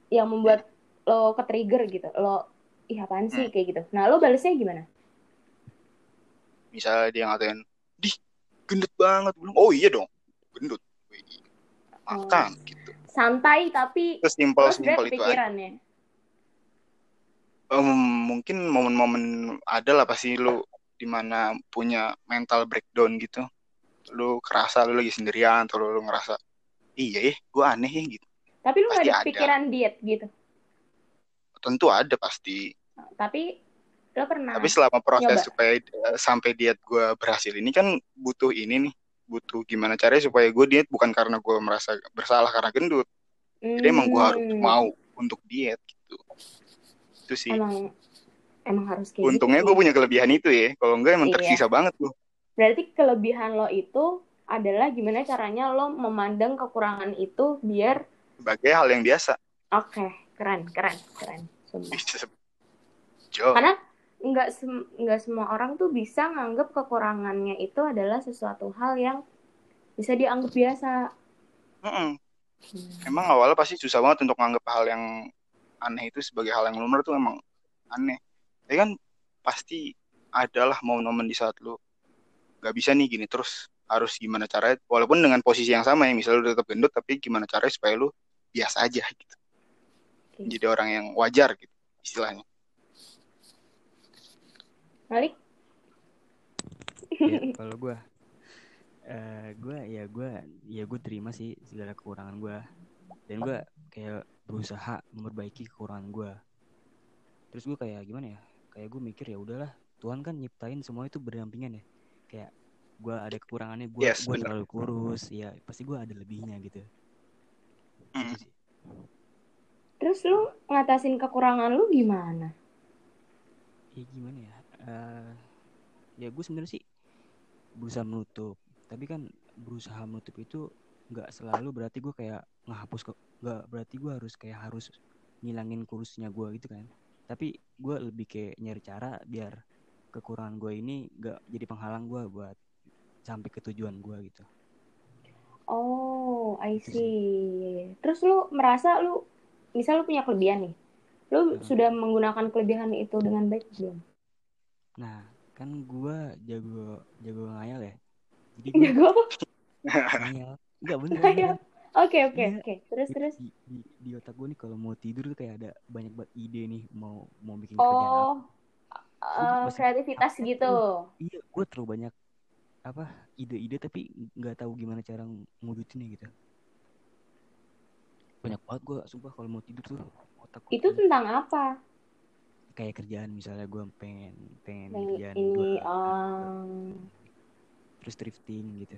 Speaker 1: yang membuat lo ke trigger gitu, lo ih apaan sih
Speaker 2: Hmm.
Speaker 1: kayak gitu. Nah, lo balesnya gimana?
Speaker 2: misalnya dia ngatain dih gendut banget bilang, oh iya dong gendut makan gitu
Speaker 1: Santai tapi
Speaker 2: sesimpel
Speaker 1: sebenarnya
Speaker 2: simpel itu aja
Speaker 1: ya.
Speaker 2: Em, mungkin momen-momen ada lah pasti lu di mana punya mental breakdown gitu lu kerasa lu lagi sendirian atau lu, lu ngerasa iya ya gue aneh ya gitu
Speaker 1: Tapi nggak
Speaker 2: Pasti
Speaker 1: ada
Speaker 2: ada.
Speaker 1: pikiran diet gitu.
Speaker 2: Tentu ada pasti.
Speaker 1: Tapi lo pernah
Speaker 2: tapi selama proses
Speaker 1: nyoba.
Speaker 2: supaya eh, sampai diet gue berhasil ini kan butuh ini nih butuh gimana caranya supaya gue diet bukan karena gue merasa bersalah karena gendut. Jadi emang gue harus
Speaker 1: Hmm,
Speaker 2: mau untuk diet gitu. Itu sih.
Speaker 1: Emang emang harus kayak
Speaker 2: untungnya
Speaker 1: gitu.
Speaker 2: gue punya kelebihan itu ya. Kalau enggak emang
Speaker 1: Iya.
Speaker 2: tersisa banget tuh
Speaker 1: Berarti kelebihan lo itu adalah gimana caranya lo memandang kekurangan itu biar
Speaker 2: sebagai hal yang biasa.
Speaker 1: Oke, keren, keren, keren. Karena nggak sem- nggak semua orang tuh bisa nganggap kekurangannya itu adalah sesuatu hal yang bisa dianggap biasa.
Speaker 2: Mm-mm.
Speaker 1: Hmm.
Speaker 2: Emang awalnya pasti susah banget untuk menganggap hal yang aneh itu sebagai hal yang lumrah tuh emang aneh. Tapi kan pasti adalah momen-momen di saat lu gak bisa nih gini terus harus gimana caranya walaupun dengan posisi yang sama ya misalnya lu tetap gendut tapi gimana caranya supaya lu biasa aja gitu.
Speaker 1: Oke.
Speaker 2: Jadi orang yang wajar gitu istilahnya.
Speaker 1: Malik,
Speaker 3: Ya, kalau gue eh gue ya gue ya gue terima sih segala kekurangan gue dan gue kayak berusaha memperbaiki kekurangan gue terus gue kayak gimana ya kayak gue mikir ya udahlah Tuhan kan nyiptain semua itu berdampingan ya. Kayak gue ada kekurangannya gue
Speaker 2: Yes,
Speaker 3: gue terlalu kurus ya pasti gue ada lebihnya gitu.
Speaker 2: Mm.
Speaker 3: Gitu
Speaker 1: terus lu ngatasin kekurangan lu gimana?
Speaker 3: ya gimana ya? Eh ya gue sebenarnya sih berusaha menutup. Tapi kan berusaha menutup itu nggak selalu berarti gue kayak ngehapus kok. Nggak berarti gue harus kayak harus ngilangin kurusnya gue gitu kan. Tapi gue lebih kayak nyari cara biar kekurangan gue ini nggak jadi penghalang gue buat sampai ke tujuan gue gitu.
Speaker 1: Oh, I
Speaker 3: Itu
Speaker 1: see. Terus lu merasa lu, misal lu punya kelebihan nih, lu
Speaker 3: Hmm.
Speaker 1: sudah menggunakan kelebihan itu dengan baik belum?
Speaker 3: nah kan gue jago jago ngayal ya jadi gue
Speaker 1: Jago apa?
Speaker 3: ngayal nggak bener
Speaker 1: Ngayal. Oke, oke,
Speaker 3: Iya.
Speaker 1: oke. Terus,
Speaker 3: Di-
Speaker 1: terus.
Speaker 3: di, di, di otak gue nih kalau mau tidur tuh kayak ada banyak banget ide nih mau mau bikin kerjaan apa
Speaker 1: Oh,
Speaker 3: Masih-
Speaker 1: kreativitas
Speaker 3: apa
Speaker 1: gitu.
Speaker 3: iya gue terlalu banyak apa ide-ide tapi nggak tahu gimana cara ngewujudinnya gitu banyak banget gue sumpah kalau mau tidur tuh otak gua
Speaker 1: Itu
Speaker 3: tuh
Speaker 1: tentang apa?
Speaker 3: kayak kerjaan misalnya gue pengen pengen kerjaan
Speaker 1: ini,
Speaker 3: gue
Speaker 1: um,
Speaker 3: terus drifting gitu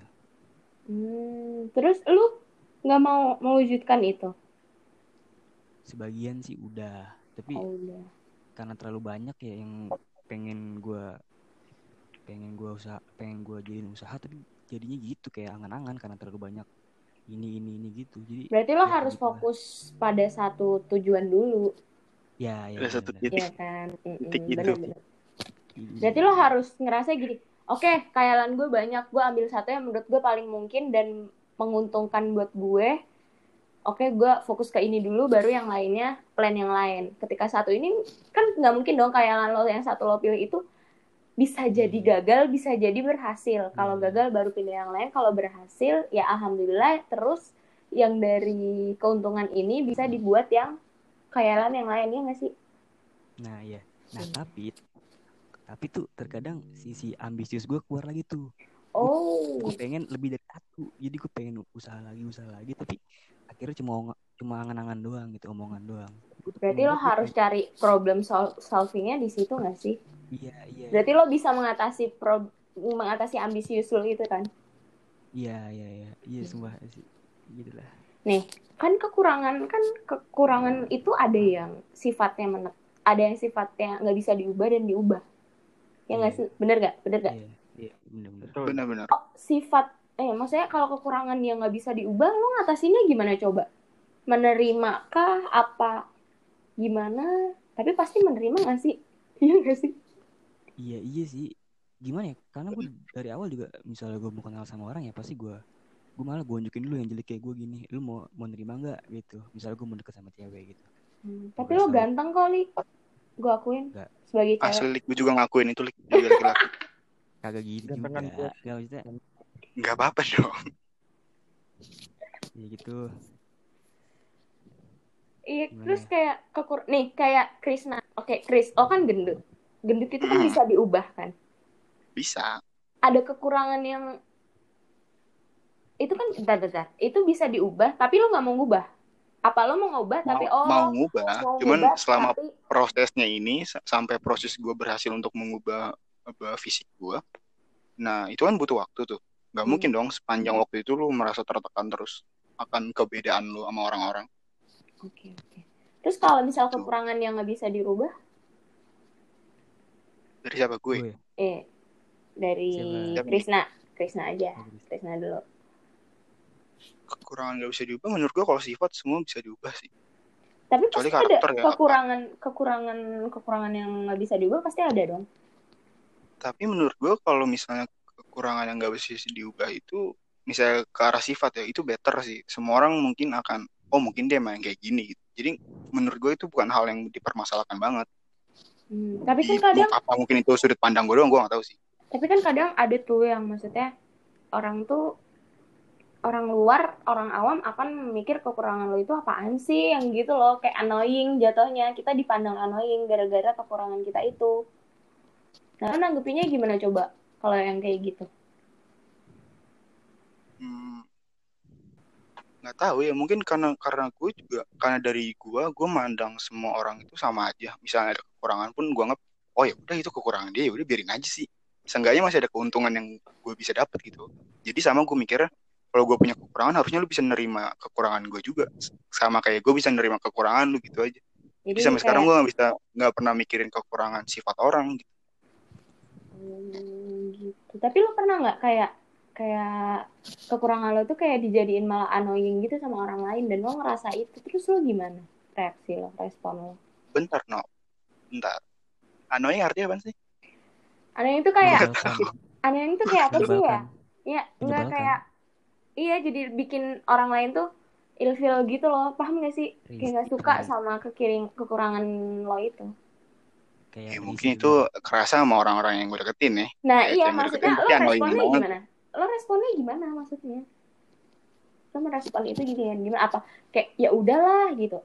Speaker 1: hmm, terus lu nggak mau mewujudkan itu?
Speaker 3: sebagian sih udah tapi
Speaker 1: Oh, udah.
Speaker 3: karena terlalu banyak ya yang pengen gue pengen gue usaha pengen gue jadiin usaha tapi jadinya gitu kayak angan-angan karena terlalu banyak ini ini ini gitu jadi
Speaker 1: Berarti lo
Speaker 3: ya
Speaker 1: harus
Speaker 3: gitu lah.
Speaker 1: fokus pada satu tujuan dulu,
Speaker 3: ya ya
Speaker 2: Ada satu
Speaker 3: benar,
Speaker 2: titik.
Speaker 1: ya kan?
Speaker 2: Titik itu.
Speaker 1: bener-bener.
Speaker 3: benar.
Speaker 1: Berarti lo harus ngerasa gini, oke, kayalan gue banyak, gue ambil satu yang menurut gue paling mungkin dan menguntungkan buat gue. Oke, gue fokus ke ini dulu, baru yang lainnya plan yang lain. Ketika satu ini kan nggak mungkin dong kayalan lo yang satu lo pilih itu bisa jadi
Speaker 3: Hmm.
Speaker 1: gagal, bisa jadi berhasil. Kalau
Speaker 3: Hmm.
Speaker 1: gagal baru pilih yang lain, kalau berhasil ya alhamdulillah. Terus yang dari keuntungan ini bisa dibuat yang kayalan yang lainnya nggak sih?
Speaker 3: nah ya nah
Speaker 1: Hmm.
Speaker 3: tapi tapi tuh terkadang sisi ambisius gue keluar lagi tuh
Speaker 1: Oh,
Speaker 3: gue pengen lebih dari satu jadi gue pengen usaha lagi usaha lagi tapi akhirnya cuma cuma angan-angan doang gitu omongan doang
Speaker 1: berarti lo harus cari problem sol- solvingnya di situ nggak sih?
Speaker 3: Iya iya
Speaker 1: Berarti lo bisa mengatasi pro mengatasi ambisius lo itu kan?
Speaker 3: iya iya iya iya
Speaker 1: Hmm.
Speaker 3: sumpah sih gitu lah
Speaker 1: Nih, kan kekurangan kan kekurangan itu ada yang sifatnya menek, ada yang sifatnya nggak bisa diubah dan diubah. Ya nggak
Speaker 3: Iya.
Speaker 1: sih? Bener gak? Bener gak?
Speaker 3: iya iya bener-bener
Speaker 4: Betul.
Speaker 2: Benar-benar.
Speaker 1: Oh, sifat eh maksudnya kalau kekurangan yang nggak bisa diubah, lo ngatasinnya gimana coba? Menerima kah? Apa? Gimana? Tapi pasti menerima nggak sih? Iya nggak sih?
Speaker 3: Iya iya sih gimana ya karena gue dari awal juga misalnya gue mau kenal sama orang ya pasti gue gue malah gue unjukin dulu yang jelek kayak gue gini lu mau mau nerima nggak gitu misalnya gue mau deket sama cewek gitu
Speaker 1: Hmm, tapi lo ganteng kali. Gue akuin
Speaker 3: Nggak.
Speaker 1: sebagai cewek.
Speaker 2: Asli Lik, gue juga ngakuin itu Lik. Juga laki-laki.
Speaker 3: kagak gitu juga
Speaker 4: gue.
Speaker 3: nggak maksudnya
Speaker 2: Nggak apa-apa dong.
Speaker 3: ya gitu
Speaker 1: Iya, terus
Speaker 3: ya?
Speaker 1: kayak kekur nih kayak Krisna. Oke, Kris, oh kan gendut. Gendut itu kan
Speaker 2: Hmm.
Speaker 1: bisa diubah kan.
Speaker 2: Bisa.
Speaker 1: Ada kekurangan yang itu kan bentar, bentar. Itu bisa diubah, tapi lo nggak mau ngubah. Apa lo mau ngubah tapi
Speaker 2: Mau,
Speaker 1: oh
Speaker 2: mau ngubah.
Speaker 1: mau
Speaker 2: Cuman
Speaker 1: ngubah,
Speaker 2: selama
Speaker 1: tapi
Speaker 2: prosesnya ini sa- sampai proses gue berhasil untuk mengubah apa, fisik gue. Nah, itu kan butuh waktu tuh. Nggak
Speaker 1: Hmm.
Speaker 2: mungkin dong sepanjang waktu itu lu merasa tertekan terus akan kebedaan lu sama orang-orang.
Speaker 1: Oke, oke. Terus kalau misal
Speaker 2: Tuh.
Speaker 1: kekurangan yang nggak bisa dirubah,
Speaker 2: Dari siapa gue?
Speaker 1: eh dari
Speaker 3: Siapa?
Speaker 1: Krisna, Krisna aja. Krisna dulu.
Speaker 2: Kekurangan nggak bisa diubah. Menurut gue kalau sifat semua bisa diubah sih.
Speaker 1: Tapi
Speaker 2: Kecuali
Speaker 1: pasti ada
Speaker 2: ya,
Speaker 1: kekurangan, kekurangan, kekurangan yang nggak bisa diubah pasti ada dong.
Speaker 2: Tapi menurut gue kalau misalnya kekurangan yang nggak bisa diubah itu misalnya ke arah sifat ya itu better sih. Semua orang mungkin akan oh mungkin dia main kayak gini gitu. Jadi menurut gue itu bukan hal yang dipermasalahkan banget.
Speaker 1: Hmm, Tapi kan kadang
Speaker 2: apa mungkin itu sudut pandang gue doang gue gak tahu sih.
Speaker 1: Tapi kan kadang ada tuh yang maksudnya orang tuh orang luar, orang awam akan mikir kekurangan lo itu apaan sih yang gitu loh, kayak annoying jatuhnya. Kita dipandang annoying gara-gara kekurangan kita itu. Nah, lo nanggepinnya gimana coba kalau yang kayak gitu?
Speaker 2: Hmm, nggak tahu ya mungkin karena karena gue juga karena dari gue gue mandang semua orang itu sama aja. Misalnya ada kekurangan pun gue nggak oh ya udah itu kekurangan dia ya udah biarin aja sih. Seenggaknya masih ada keuntungan yang gue bisa dapat gitu. Jadi sama gue mikirnya kalau gue punya kekurangan harusnya lu bisa nerima kekurangan gue juga sama kayak gue bisa nerima kekurangan lu gitu aja.
Speaker 1: Jadi
Speaker 2: Jadi sampai
Speaker 1: kayak,
Speaker 2: sekarang gue nggak bisa nggak pernah mikirin kekurangan sifat orang gitu.
Speaker 1: Hmm, gitu. Tapi lo pernah nggak kayak kayak kekurangan lo tuh kayak dijadiin malah annoying gitu sama orang lain dan lo ngerasa itu. Terus lo gimana reaksi lo, respon lo?
Speaker 2: Bentar no, bentar. Annoying artinya apa sih?
Speaker 1: Annoying itu kayak aneh itu kayak apa sih ya? Ya nggak kayak iya jadi bikin orang lain tuh ilfeel gitu loh. Paham gak sih? Kayak nggak suka
Speaker 3: Kayak-
Speaker 1: sama kekiring kekurangan lo itu.
Speaker 3: Kayak
Speaker 2: Ya, mungkin itu kerasa sama orang-orang yang gue deketin ya.
Speaker 1: nah
Speaker 2: Kayak
Speaker 1: iya
Speaker 2: yang
Speaker 1: maksudnya
Speaker 2: deketin,
Speaker 1: lo
Speaker 2: annoying
Speaker 1: responnya gimana lo responnya gimana maksudnya lo merespon itu gitu ya gimana apa kayak ya udahlah gitu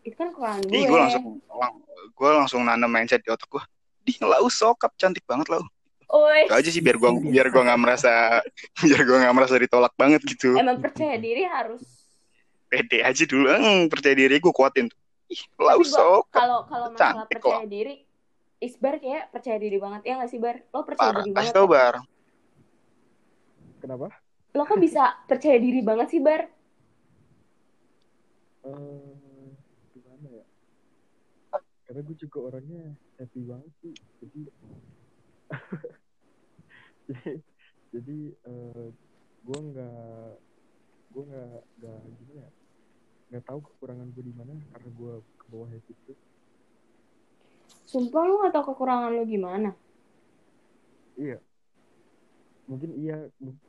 Speaker 1: itu kan kekurangan gue
Speaker 2: Ih, gue langsung lang, gue langsung nanam mindset di otak gue. Di lau sokap cantik banget lau.
Speaker 1: Oi,
Speaker 2: Itu aja sih biar gue
Speaker 3: Biasa.
Speaker 2: biar gue nggak merasa biar gue nggak merasa ditolak banget gitu.
Speaker 1: emang percaya diri harus
Speaker 2: Pede aja dulu, Eng, percaya diri gue kuatin tuh. Ih, lau
Speaker 1: gua-
Speaker 2: sokap.
Speaker 1: kalau kalau masalah
Speaker 2: Cantik
Speaker 1: percaya diri Isbar kayak percaya diri banget ya nggak sih Bar lo percaya
Speaker 2: Parah.
Speaker 1: diri
Speaker 2: Kasih
Speaker 1: banget
Speaker 2: tau
Speaker 1: kok.
Speaker 2: bar.
Speaker 4: Kenapa?
Speaker 1: lo kok bisa percaya diri banget sih Bar
Speaker 4: Eh, gimana ya? Karena gue juga orangnya happy banget sih. Jadi jadi, jadi eh, gue nggak gue nggak nggak gimana ya? Nggak tahu kekurangan gue di mana karena gue ke bawah happy terus.
Speaker 1: sumpah lo nggak tahu kekurangan lo gimana
Speaker 4: Iya. Mungkin iya,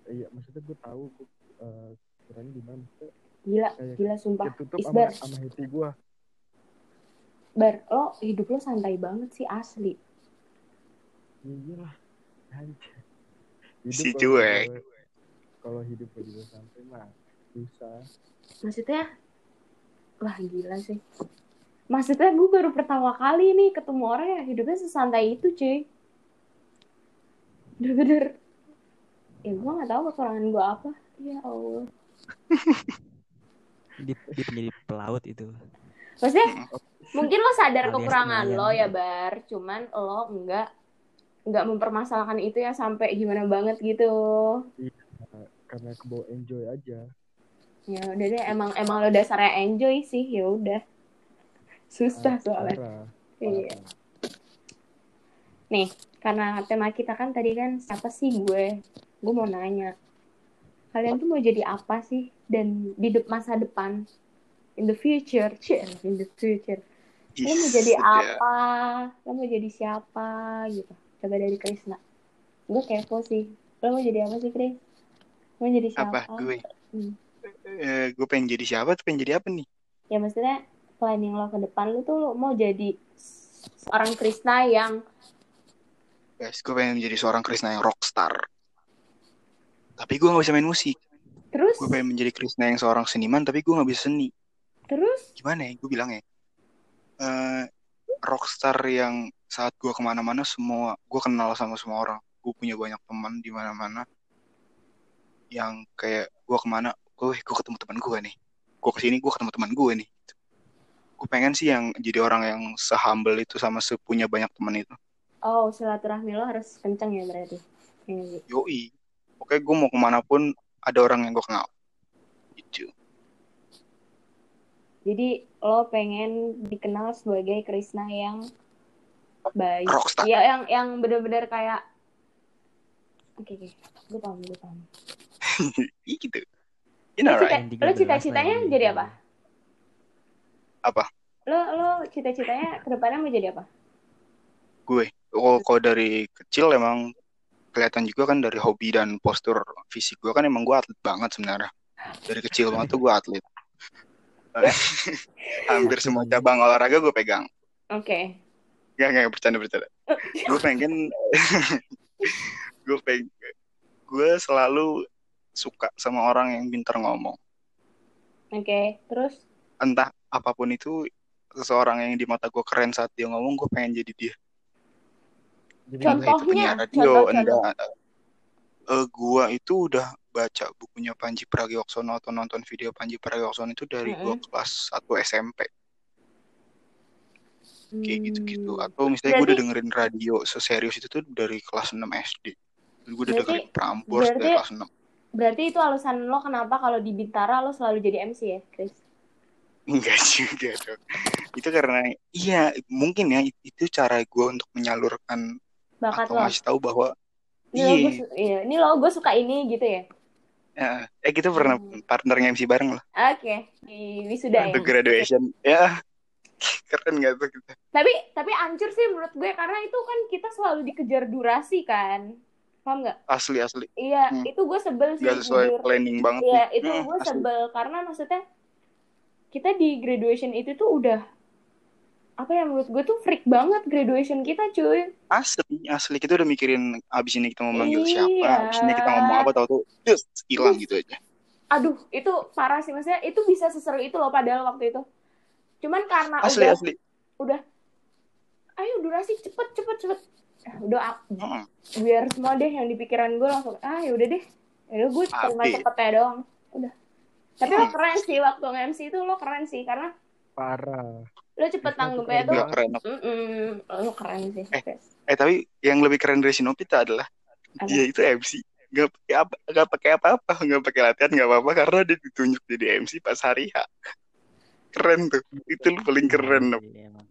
Speaker 4: iya maksudnya gue tahu gue eh, kekurangannya di mana. Maksudnya
Speaker 1: gila
Speaker 4: Kayak
Speaker 1: gila sumpah
Speaker 4: ketutup sama
Speaker 1: Isbar
Speaker 4: sama happy gue.
Speaker 1: Bar lo hidup lo santai banget sih asli
Speaker 4: Iya lah.
Speaker 2: Si
Speaker 4: kalau-
Speaker 2: cuek.
Speaker 4: kalau- hidup lo juga sampai mah susah.
Speaker 1: maksudnya wah gila sih maksudnya gue baru pertama kali nih ketemu orang yang hidupnya sesantai itu cuy bener-bener ya gue nggak tahu kekurangan gue apa. Ya allah.
Speaker 3: Dia, dia penjadi pelaut itu.
Speaker 1: Maksudnya mungkin lo sadar
Speaker 3: Alias
Speaker 1: kekurangan lo ya bar. Cuman lo nggak nggak mempermasalahkan itu ya sampai gimana banget gitu.
Speaker 4: Karena kebawa enjoy aja.
Speaker 1: ya udah deh emang emang lo dasarnya enjoy sih. Ya udah. Susah
Speaker 4: Ah,
Speaker 1: soalnya.
Speaker 4: parah,
Speaker 1: iya.
Speaker 4: parah.
Speaker 1: nih karena tema kita kan tadi kan siapa sih gue gue mau nanya kalian tuh mau jadi apa sih dan di de- masa depan in the future in the future lo mau jadi
Speaker 2: ya.
Speaker 1: apa lo mau jadi siapa gitu coba dari Krisna gue kepo sih lo mau jadi apa sih Kris mau jadi siapa
Speaker 2: Apa gue?
Speaker 1: Hmm.
Speaker 2: Eh, gue pengen jadi siapa tuh pengen jadi apa nih?
Speaker 1: ya maksudnya planning lo ke depan lo tuh lo mau jadi seorang Krisna yang
Speaker 2: Guys, gue pengen jadi seorang Krishna yang rockstar. Tapi gue gak bisa main musik.
Speaker 1: terus
Speaker 2: Gue pengen menjadi Krishna yang seorang seniman, tapi gue gak bisa seni.
Speaker 1: terus
Speaker 2: Gimana ya? Gue bilang ya. Eh, rockstar yang saat gue ke mana-mana semua, gue kenal sama semua orang. Gue punya banyak teman di mana-mana. Yang kayak gue ke mana, gue gue ketemu teman gue nih. Gue ke sini, gue ketemu teman gue nih. Gue pengen sih yang jadi orang yang sehumble itu sama sepunya banyak teman itu.
Speaker 1: Oh, silaturahmi lo harus kenceng ya berarti. Sih?
Speaker 2: Yoi. Oke, gue mau ke mana pun ada orang yang gue kenal. Gitu.
Speaker 1: Jadi lo pengen dikenal sebagai Krishna yang baik.
Speaker 2: Rockstar.
Speaker 1: Iya, yang yang bener-bener kayak Oke, oke. Gue paham, gue paham.
Speaker 2: Ih, gitu. You know,
Speaker 1: Lo, cita,
Speaker 2: right?
Speaker 1: Lo
Speaker 3: 13
Speaker 1: cita-citanya jadi apa?
Speaker 2: Apa?
Speaker 1: Lo lo cita-citanya ke depannya mau jadi apa?
Speaker 2: Gue. Oh, kalau dari kecil emang kelihatan juga kan dari hobi dan postur fisik gue kan emang gue atlet banget sebenarnya. Dari kecil banget tuh gue atlet. Hampir semua cabang olahraga gue pegang.
Speaker 1: Oke.
Speaker 2: Gak, gak, bercanda, bercanda. Gue pengen, gue pengen, gue selalu suka sama orang yang pintar ngomong.
Speaker 1: Oke, terus
Speaker 2: Entah apa pun itu, seseorang yang di mata gue keren saat dia ngomong, gue pengen jadi dia.
Speaker 1: Contoh.
Speaker 2: Itu
Speaker 1: Contohnya,
Speaker 2: radio,
Speaker 1: contoh,
Speaker 2: enggak. Eh, gua itu udah baca bukunya Panji Pragiwaksono atau nonton video Panji Pragiwaksono itu dari gua
Speaker 1: Mm-mm.
Speaker 2: kelas 1 SMP kayak
Speaker 1: hmm,
Speaker 2: gitu-gitu atau misalnya gua udah dengerin radio seserius itu tuh dari kelas 6 SD Gua udah
Speaker 1: Berarti-
Speaker 2: dengerin Prambors dari
Speaker 1: berarti-
Speaker 2: kelas 6
Speaker 1: berarti itu alasan lo kenapa kalau di Bintara lo selalu jadi MC ya, Chris?
Speaker 2: enggak juga dong itu karena iya mungkin ya itu cara gua untuk menyalurkan
Speaker 1: Bakat
Speaker 2: atau
Speaker 1: lo.
Speaker 2: ngasih tahu bahwa
Speaker 1: Ini lo gue
Speaker 2: iya
Speaker 1: iya, ini lo gue suka ini gitu ya.
Speaker 2: eh, eh kita pernah
Speaker 1: Hmm.
Speaker 2: partnernya MC bareng lah
Speaker 1: Oke, di wisuda ya.
Speaker 2: untuk graduation ya keren gak tuh kita
Speaker 1: Tapi tapi ancur sih menurut gue karena itu kan kita selalu dikejar durasi kan. paham nggak
Speaker 2: asli asli
Speaker 1: iya
Speaker 2: Hmm.
Speaker 1: itu gue sebel sih
Speaker 2: nggak sesuai
Speaker 1: jujur.
Speaker 2: planning banget
Speaker 1: Iya,
Speaker 2: nih.
Speaker 1: itu
Speaker 2: Hmm,
Speaker 1: gue
Speaker 2: asli.
Speaker 1: sebel karena maksudnya kita di graduation itu tuh udah apa ya menurut gue tuh freak banget graduation kita cuy.
Speaker 2: asli asli kita udah mikirin abis ini kita mau manggil
Speaker 1: Iya.
Speaker 2: siapa abis ini kita ngomong apa tau tuh just hilang gitu aja
Speaker 1: Aduh, itu parah sih maksudnya itu bisa seseru itu loh padahal waktu itu. Cuman karena
Speaker 2: asli
Speaker 1: udah
Speaker 2: asli
Speaker 1: udah ayo durasi cepet cepet cepet. Ah, Udah
Speaker 2: Heeh.
Speaker 1: biar semua deh yang di pikiran gue langsung ah ya udah deh. Ya gue cuma cepet ya doang. Udah. Tapi lo keren sih waktu nge-MC itu lo keren sih karena
Speaker 4: Parah.
Speaker 1: lo cepet
Speaker 4: Itu
Speaker 1: tanggungnya
Speaker 4: keren
Speaker 1: tuh
Speaker 2: keren
Speaker 1: lo keren sih.
Speaker 2: Eh. eh tapi yang lebih keren dari Sinopita adalah
Speaker 1: Apa?
Speaker 2: dia itu MC nggak pakai apa nggak pakai apa-apa nggak pakai latihan nggak apa-apa karena dia ditunjuk jadi MC pas hari H keren tuh itu lu paling keren tuh
Speaker 3: Iya, emang.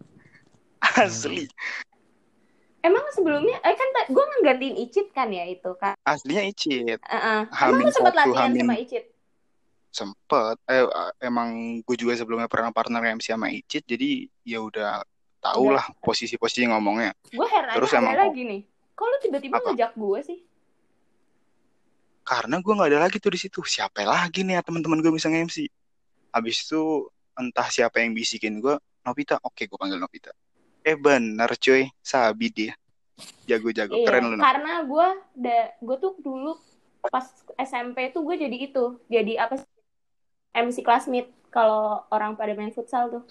Speaker 2: asli
Speaker 1: Emang sebelumnya, eh kan gue ngegantiin Icit kan ya itu kan.
Speaker 2: aslinya Icit
Speaker 1: Heeh. Emang
Speaker 2: Hamin
Speaker 1: lu sempat latihan
Speaker 2: Hamin-
Speaker 1: sama Icit?
Speaker 2: Sempet eh emang gue juga sebelumnya pernah partner MC sama Icit jadi ya udah tau
Speaker 1: Udah.
Speaker 2: lah posisi-posisi ngomongnya.
Speaker 1: Gue heran
Speaker 2: Terus
Speaker 1: ada
Speaker 2: emang-
Speaker 1: lagi nih. Kok lu tiba-tiba ngejak gue sih?
Speaker 2: karena gue nggak ada lagi tuh di situ. Siapa lagi nih ya teman-teman gue bisa nge-MC habis itu entah siapa yang bisikin gue Novita. Oke gue panggil Novita. Eh bener cuy. Sabi dia. Jago-jago.
Speaker 1: Iya,
Speaker 2: keren lu
Speaker 1: karena gue gue tuh dulu pas SMP tuh gue jadi itu, jadi apa sih? MC kelas meet kalau orang pada main futsal tuh.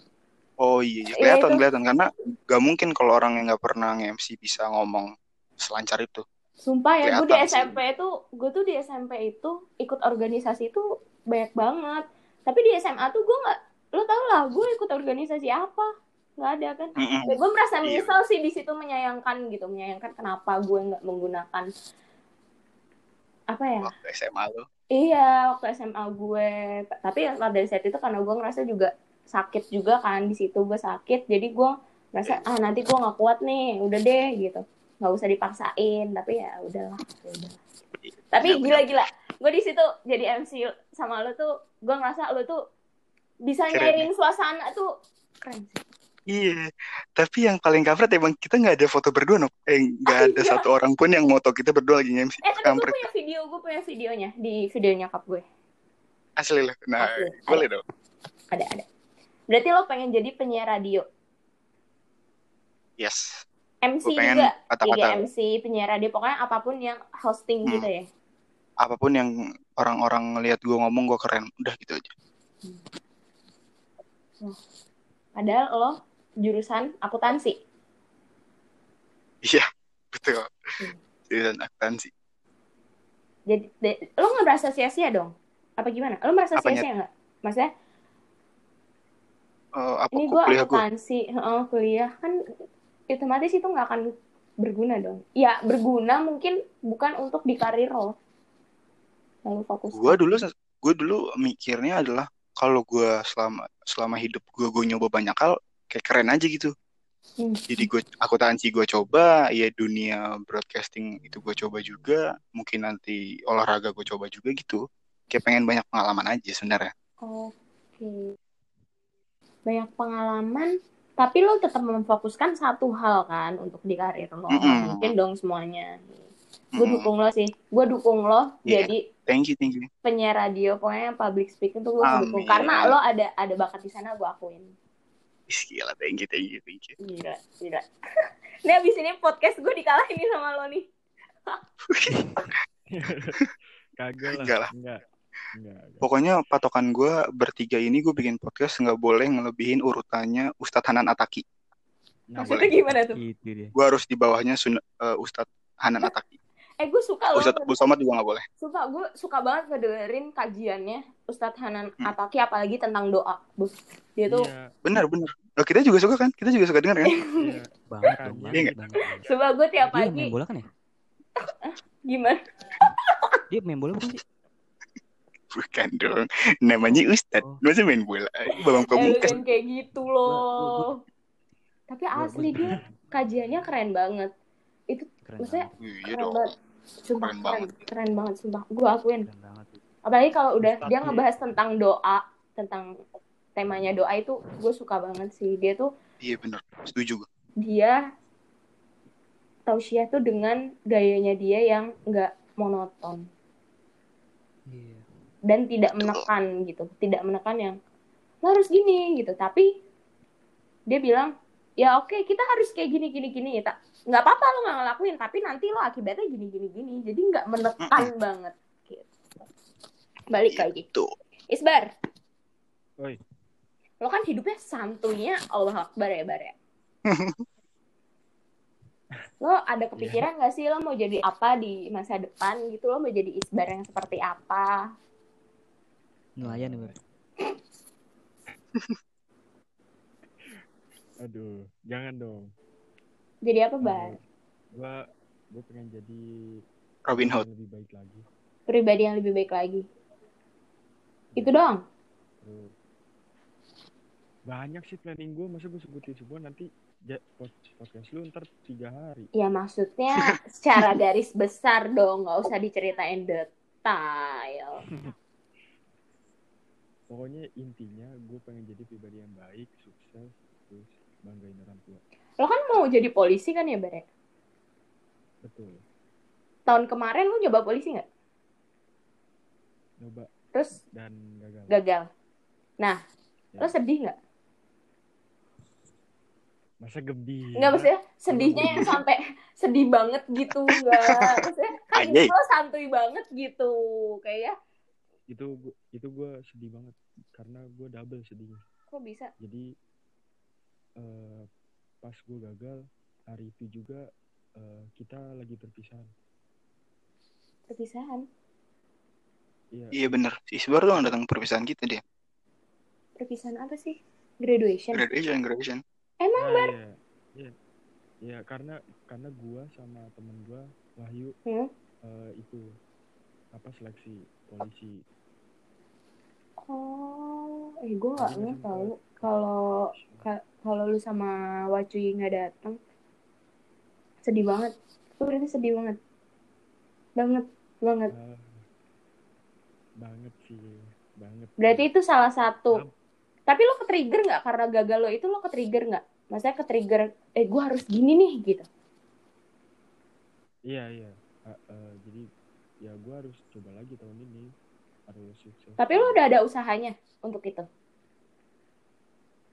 Speaker 2: oh iya, iya.
Speaker 1: Iya,
Speaker 2: kelihatan kelihatan karena gak mungkin kalau orang yang nggak pernah nge-MC bisa ngomong selancar itu
Speaker 1: Sumpah ya, gue di
Speaker 2: Kelihatan sih.
Speaker 1: SMP itu, gue tuh di SMP itu ikut organisasi itu banyak banget. Tapi di SMA tuh gue nggak, lo tau lah, gue ikut organisasi apa? Nggak ada kan?
Speaker 2: Mm-mm.
Speaker 1: Ya, gue merasa
Speaker 2: Iya.
Speaker 1: menyesal sih di situ menyayangkan gitu, menyayangkan kenapa gue nggak menggunakan apa ya?
Speaker 2: waktu SMA lu
Speaker 1: Iya, waktu SMA gue. Tapi pada dari saat itu karena gue ngerasa juga sakit juga kan di situ gue sakit, jadi gue ngerasa ah nanti gue nggak kuat nih, udah deh gitu, nggak usah dipaksain. Tapi ya udahlah, ya udahlah. Tapi
Speaker 2: Benar-benar.
Speaker 1: gila-gila, gue di situ jadi MC sama lo tuh, gue ngerasa lo tuh bisa nyairin suasana tuh keren sih.
Speaker 2: Iya, tapi yang paling kampret emang kita nggak ada foto berdua, Nop. Eh, nggak ada
Speaker 1: Iya.
Speaker 2: satu orang pun yang moto kita berdua lagi nge-MC.
Speaker 1: Eh tapi gue punya video, gue punya videonya di video nyokap gue.
Speaker 2: Asli lah. Nah,
Speaker 1: Asli.
Speaker 2: boleh dong.
Speaker 1: Ada ada. Berarti lo pengen jadi penyiar radio,
Speaker 2: Yes.
Speaker 1: MC
Speaker 2: Gue pengen
Speaker 1: juga. Jadi
Speaker 2: kata-kata
Speaker 1: MC, penyiar radio, pokoknya apa pun yang hosting
Speaker 2: Hmm.
Speaker 1: gitu ya.
Speaker 2: apa pun yang orang-orang ngelihat gue ngomong gue keren. Udah gitu aja.
Speaker 1: Padahal lo jurusan akuntansi.
Speaker 2: Iya, betul.
Speaker 1: Hmm.
Speaker 2: Jurusan akuntansi.
Speaker 1: Jadi de- lo nggak merasa sia-sia dong? Apa gimana? Lo merasa sia-sia nggak? Maksudnya
Speaker 2: Eh, apa
Speaker 1: ini gue
Speaker 2: kuliah gue?
Speaker 1: akuntansi, heeh, kuliah kan otomatis itu nggak akan berguna dong. Ya berguna mungkin bukan untuk di karir lo. Lalu fokus.
Speaker 2: Gue dulu, gue dulu mikirnya adalah kalau gue selama selama hidup gue gue nyoba banyak hal kayak keren aja gitu.
Speaker 1: Hmm.
Speaker 2: Jadi gue akuntansi gue coba, ya dunia broadcasting itu gue coba juga, mungkin nanti olahraga gue coba juga gitu. Kayak pengen banyak pengalaman aja sebenarnya.
Speaker 1: Oke. Banyak pengalaman, tapi lo tetap memfokuskan satu hal kan untuk di karir lo. Nggak
Speaker 2: Mm-mm.
Speaker 1: Mungkin dong semuanya. Gue
Speaker 2: Mm,
Speaker 1: dukung lo sih. Gue dukung lo
Speaker 2: Iya.
Speaker 1: jadi
Speaker 2: Thank you, thank you.
Speaker 1: penyiar radio. Pokoknya public speaking tuh gue dukung. Karena lo ada ada bakat di sana gue akuin.
Speaker 2: Ih, Gila, thank you, thank you, thank you.
Speaker 1: Gila, gila. Nih abis ini podcast gue dikalahin nih sama lo nih.
Speaker 4: Kagak lah.
Speaker 2: Enggak lah.
Speaker 4: Enggak. Enggak. enggak.
Speaker 2: Pokoknya patokan gue bertiga ini gue bikin podcast nggak boleh ngelebihin urutannya Ustadz Hanan Ataki.
Speaker 4: Nah,
Speaker 1: Maksudnya
Speaker 2: boleh.
Speaker 1: gimana tuh?
Speaker 3: Itu dia.
Speaker 2: Gue harus di bawahnya Sun eh, Ustadz Hanan Ataki.
Speaker 1: Eh gue suka lo.
Speaker 2: Ustadz Abdul Somad juga nggak boleh.
Speaker 1: Sumpah gue suka banget ngedengerin kajiannya Ustadz Hanan
Speaker 2: Hmm.
Speaker 1: Ataki apalagi tentang doa. Bus. Dia tuh
Speaker 4: Iya,
Speaker 2: Benar, benar. Nah, kita juga suka kan? Kita juga suka denger kan?
Speaker 4: iya.
Speaker 3: Banget
Speaker 4: Kan,
Speaker 3: dong,
Speaker 4: iya
Speaker 3: banget,
Speaker 2: nggak?
Speaker 3: banget.
Speaker 1: Sumpah gue tiap
Speaker 3: Dia main
Speaker 1: pagi
Speaker 3: bola kan ya?
Speaker 1: gimana?
Speaker 3: Dia main bola bukan sih?
Speaker 2: Bukan dong. Namanya Ustadz.
Speaker 3: Oh.
Speaker 2: Masa main bola? Babang
Speaker 1: Eh,
Speaker 2: pamungkas.
Speaker 1: jangan kayak gitu loh. Tapi asli dia kajiannya keren banget.
Speaker 3: Keren
Speaker 1: Maksudnya
Speaker 3: banget.
Speaker 2: Iya
Speaker 1: keren
Speaker 2: dong.
Speaker 1: banget. Sumpah
Speaker 2: Keren
Speaker 1: keren,
Speaker 2: banget.
Speaker 1: keren banget sumpah. Gue akuin.
Speaker 3: Banget.
Speaker 1: Apalagi kalau udah
Speaker 4: Ustadz
Speaker 1: dia ngebahas tentang doa, tentang temanya doa itu gue suka banget sih. Dia tuh
Speaker 2: Iya benar. Setuju gue.
Speaker 1: dia tausiah tuh dengan gayanya dia yang nggak monoton
Speaker 3: Iya.
Speaker 1: dan tidak menekan gitu tidak menekan yang lo harus gini gitu tapi dia bilang ya oke kita harus kayak gini gini gini ya tak nggak apa-apa lo nggak ngelakuin tapi nanti lo akibatnya gini gini gini jadi nggak menekan banget gitu balik lagi
Speaker 2: Itu.
Speaker 1: Isbar
Speaker 4: Oi.
Speaker 1: lo kan hidupnya santunya Allah Akbar ya Bar ya lo ada kepikiran nggak sih lo mau jadi apa di masa depan gitu lo mau jadi Isbar yang seperti apa
Speaker 3: Nelayan gue.
Speaker 4: Aduh, jangan dong.
Speaker 1: Jadi apa Bar
Speaker 4: Gua gue pengen jadi
Speaker 2: Robin Hood.
Speaker 4: yang lebih baik lagi.
Speaker 1: pribadi yang lebih baik lagi itu doang
Speaker 4: Terus banyak sih planning gue, masa gue sebutin semua nanti pod- podcast lu ntar tiga hari.
Speaker 1: Ya maksudnya secara garis besar dong, nggak usah diceritain detail.
Speaker 4: Pokoknya intinya gue pengen jadi pribadi yang baik, sukses, terus banggain orang tua.
Speaker 1: Lo kan mau jadi polisi kan ya, Bare?
Speaker 4: Betul.
Speaker 1: Tahun kemarin lo nyoba polisi nggak?
Speaker 4: Coba
Speaker 1: Terus
Speaker 4: dan gagal.
Speaker 1: gagal. Nah,
Speaker 4: Ya.
Speaker 1: lo sedih nggak?
Speaker 4: Masa gembira?
Speaker 1: Nggak maksudnya sedihnya yang sampai sedih banget gitu nggak? Maksudnya kan
Speaker 2: Anjay.
Speaker 1: lo santuy banget gitu, kayak
Speaker 4: Itu gua- itu gue sedih banget karena gue double sedihnya.
Speaker 1: kok bisa?
Speaker 4: Jadi eh, pas gue gagal hari itu juga eh, kita lagi perpisahan.
Speaker 1: Perpisahan,
Speaker 4: Iya.
Speaker 2: Iya bener. Si Isbar tuh datang perpisahan kita dia.
Speaker 1: perpisahan apa sih? Graduation.
Speaker 2: Graduation, graduation.
Speaker 1: Emang
Speaker 4: Ah, iya. Iya. Iya, karena karena gua sama temen gua Wahyu
Speaker 1: Hmm?
Speaker 4: eh, itu apa seleksi polisi.
Speaker 1: Oh, eh gue
Speaker 4: langsung
Speaker 1: tahu. Kalau ka- kalau lu sama Wacuy nggak datang sedih banget. Gue berarti sedih banget. Banget banget.
Speaker 4: Ah, banget sih, banget.
Speaker 1: berarti itu salah satu. Tapi lo ke trigger nggak? Karena gagal lo itu lo ke trigger nggak? Maksudnya ke trigger eh gue harus gini nih gitu.
Speaker 4: Iya, iya. Ah, eh, jadi ya gua harus coba lagi tahun ini.
Speaker 1: Tapi lo udah ada usahanya untuk itu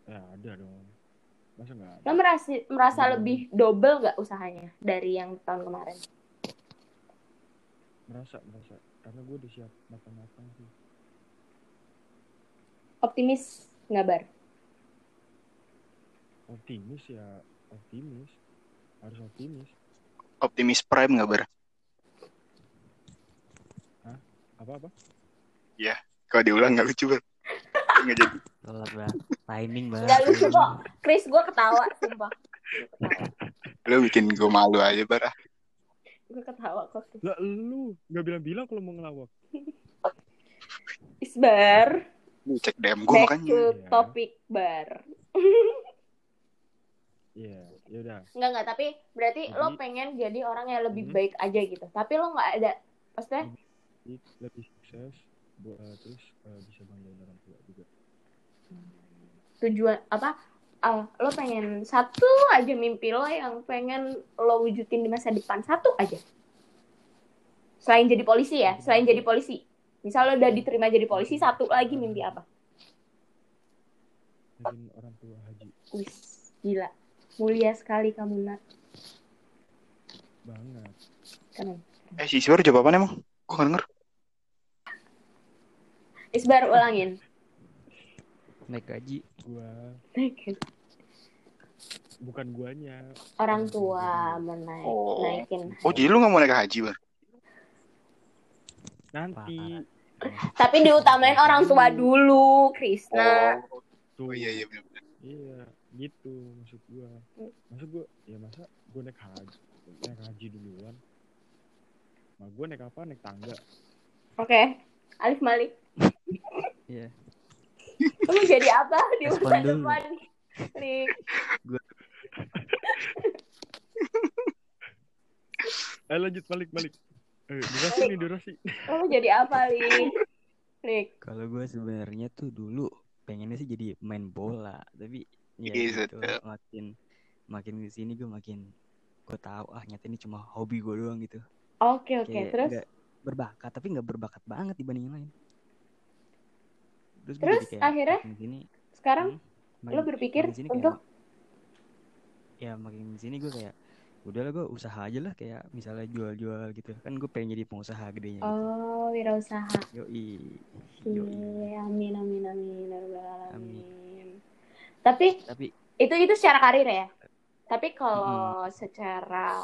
Speaker 4: Ya, ada dong. Masa nggak ada?
Speaker 1: lo merasa merasa
Speaker 4: Hmm.
Speaker 1: lebih double nggak usahanya dari yang tahun kemarin
Speaker 4: Merasa, merasa. Karena gua udah siap matang-matang sih.
Speaker 1: optimis nggak bar
Speaker 4: Optimis ya, optimis. Harus optimis.
Speaker 2: Optimis Prime nggak ber?
Speaker 4: Apa-apa?
Speaker 2: Kalau diulang nggak lucu ber. Nggak jadi.
Speaker 3: Telat banget. Timing banget.
Speaker 1: nggak lucu kok Chris gue ketawa sumpah
Speaker 2: Lu bikin gue malu aja bar. ah.
Speaker 1: gue ketawa kok.
Speaker 4: Lah lu nggak bilang-bilang kalau mau ngelawak.
Speaker 1: Isbar
Speaker 2: Lu cek DM gue
Speaker 1: back
Speaker 2: makanya.
Speaker 1: to
Speaker 4: Ya.
Speaker 1: topik bar
Speaker 4: Iya, ya udah.
Speaker 1: Enggak enggak tapi berarti
Speaker 4: Jadi-
Speaker 1: lo pengen jadi orang yang lebih
Speaker 4: Mhm.
Speaker 1: baik aja gitu tapi lo nggak ada maksudnya
Speaker 4: Jadi lebih sukses buat eh, terus eh, bisa banggain orang tua juga.
Speaker 1: tujuan apa ah, lo pengen satu aja mimpi lo yang pengen lo wujudin di masa depan satu aja selain jadi polisi ya selain jadi polisi misal lo udah diterima jadi polisi satu lagi mimpi apa
Speaker 4: Bikin orang tua haji
Speaker 1: wis gila mulia sekali kamu nak
Speaker 4: banget.
Speaker 1: keren
Speaker 2: Eh si Isbar jawab apa emang? Gue nggak denger.
Speaker 1: Isbar ulangin
Speaker 3: Naik gaji.
Speaker 4: Gua bukan guanya.
Speaker 1: orang tua menaik
Speaker 2: Oh.
Speaker 1: naikin
Speaker 2: Oh jadi lu nggak mau naik haji bar?
Speaker 4: Nanti
Speaker 1: tapi diutamain orang tua dulu Krisna
Speaker 2: Oh,
Speaker 4: tuh.
Speaker 2: oh iya iya benar.
Speaker 4: Iya, gitu maksud gua. Maksud gua ya masa gua naik haji, naik haji duluan. Nah, gua naik apa? Naik tangga.
Speaker 1: oke Alif Malik
Speaker 3: Iya.
Speaker 1: Lu mau jadi apa di
Speaker 3: Respon
Speaker 1: masa
Speaker 3: dulu.
Speaker 1: depan? Rik.
Speaker 4: Eh lanjut balik balik. Eh, durasi nih durasi.
Speaker 1: Lu mau jadi apa, Rik? Rik.
Speaker 3: Kalau gue sebenarnya tuh dulu pengennya sih jadi main bola, tapi ya
Speaker 2: Iya,
Speaker 3: gitu
Speaker 2: betul.
Speaker 3: makin makin ke sini gue makin gue tahu ah nyata ini cuma hobi gue doang gitu
Speaker 1: Oke oke. Terus
Speaker 3: berbakat tapi nggak berbakat banget dibanding yang lain terus,
Speaker 1: Terus
Speaker 3: jadi kayak
Speaker 1: akhirnya
Speaker 3: sini
Speaker 1: sekarang
Speaker 3: hmm,
Speaker 1: lo berpikir
Speaker 3: makin sini kayak-
Speaker 1: untuk
Speaker 3: ya makin sini gue kayak udahlah gue usaha aja lah kayak misalnya jual-jual gitu kan gue pengen jadi pengusaha gedenya gitu.
Speaker 1: oh wirausaha.
Speaker 3: yoi yoi
Speaker 1: Iya, amin amin amin.
Speaker 3: Amin.
Speaker 1: Tapi
Speaker 3: tapi
Speaker 1: itu itu secara karir ya. Tapi kalau secara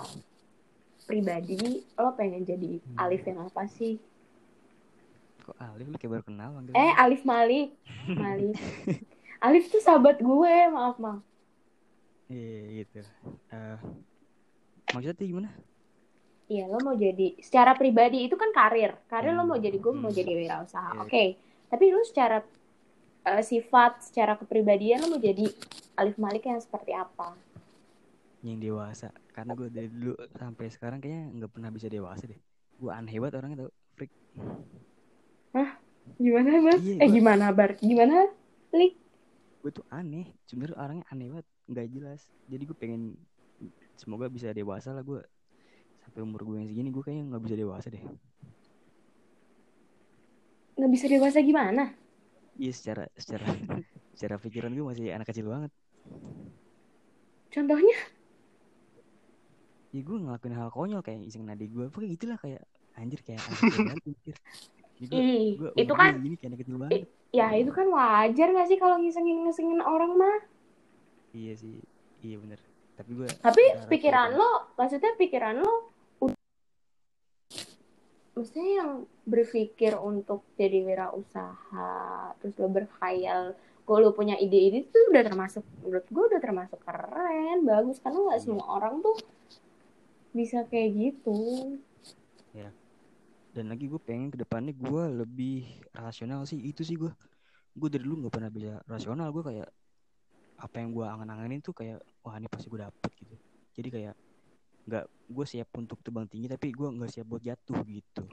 Speaker 1: pribadi lo pengen jadi
Speaker 3: Hmm.
Speaker 1: Alif yang apa sih?
Speaker 3: Kok Alif lu kayak baru kenal manggil
Speaker 1: Eh Alif Malik. Malik. Alif tuh sahabat gue, maaf maaf.
Speaker 3: iya gitu Eh, maksudnya tuh gimana
Speaker 1: Iya, lo mau jadi secara pribadi itu kan karir. Karir lo mau jadi gue mau
Speaker 3: Hmm.
Speaker 1: jadi wirausaha.
Speaker 3: Iya.
Speaker 1: Oke. Tapi lo secara eh, sifat, secara kepribadian lo mau jadi Alif Malik yang seperti apa?
Speaker 3: yang dewasa karena gue dari dulu sampai sekarang kayaknya nggak pernah bisa dewasa deh gue aneh banget orangnya tau freak
Speaker 1: Gimana, Bar?
Speaker 3: Iya,
Speaker 1: eh,
Speaker 3: gua-
Speaker 1: gimana, Bar? Gimana, Lik?
Speaker 3: gue tuh aneh sebenarnya orangnya aneh banget nggak jelas jadi gue pengen semoga bisa dewasa lah gue sampai umur gue yang segini gue kayaknya nggak bisa dewasa deh
Speaker 1: Nggak bisa dewasa gimana?
Speaker 3: iya secara secara secara pikiran gue masih anak kecil banget
Speaker 1: Contohnya?
Speaker 3: ya gue ngelakuin hal konyol kayak iseng nadi gue pokoknya gitulah kayak anjir kayak banget mikir Ya, gua-
Speaker 1: Ih,
Speaker 3: gua
Speaker 1: itu kan
Speaker 3: segini kayak kecil banget
Speaker 1: ya itu kan wajar gak sih kalau ngisengin-ngisengin orang mah?
Speaker 3: iya sih iya bener tapi gue
Speaker 1: Tapi pikiran lo, maksudnya pikiran lo ud- maksudnya yang berpikir untuk jadi wirausaha, terus lo berkhayal kalau lo punya ide-ide itu udah termasuk menurut gue udah termasuk keren, bagus karena nggak
Speaker 3: Iya.
Speaker 1: semua orang tuh bisa kayak gitu.
Speaker 3: Dan lagi gue pengen ke depannya gue lebih rasional sih itu sih gue gue dari dulu nggak pernah bisa rasional gue kayak apa yang gue angan-anganin tuh kayak wah ini pasti gue dapet gitu jadi kayak nggak gue siap untuk terbang tinggi tapi gue nggak siap buat jatuh gitu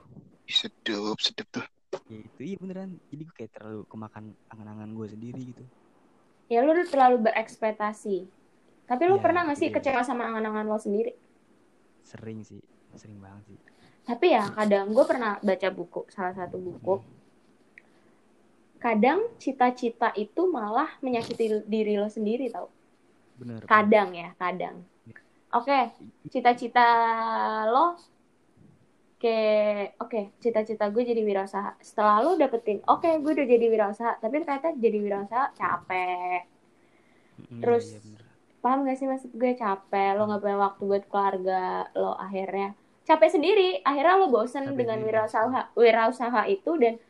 Speaker 2: Ih, Sedep, sedep tuh.
Speaker 3: ya itu iya beneran jadi gue kayak terlalu kemakan angan-angan gue sendiri gitu
Speaker 1: Ya lo udah terlalu berekspektasi. Tapi lo
Speaker 3: Ya,
Speaker 1: pernah gak sih
Speaker 3: iya.
Speaker 1: kecewa sama angan-angan lo sendiri?
Speaker 3: sering sih sering banget sih
Speaker 1: Tapi ya kadang gue pernah baca buku, salah satu buku. Kadang cita-cita itu malah menyakiti diri lo sendiri tau.
Speaker 3: bener
Speaker 1: Kadang ya, kadang. Oke, cita-cita lo kayak oke, cita-cita gue jadi wirausaha. Setelah lo dapetin, oke gue udah jadi wirausaha, tapi ternyata jadi wirausaha capek.
Speaker 3: Mm,
Speaker 1: terus
Speaker 3: iya.
Speaker 1: Paham gak sih maksud gue capek, lo gak punya waktu buat keluarga, lo akhirnya capek sendiri, akhirnya lo bosen
Speaker 3: Capek
Speaker 1: dengan
Speaker 3: sendiri.
Speaker 1: wirausaha wirausaha itu dan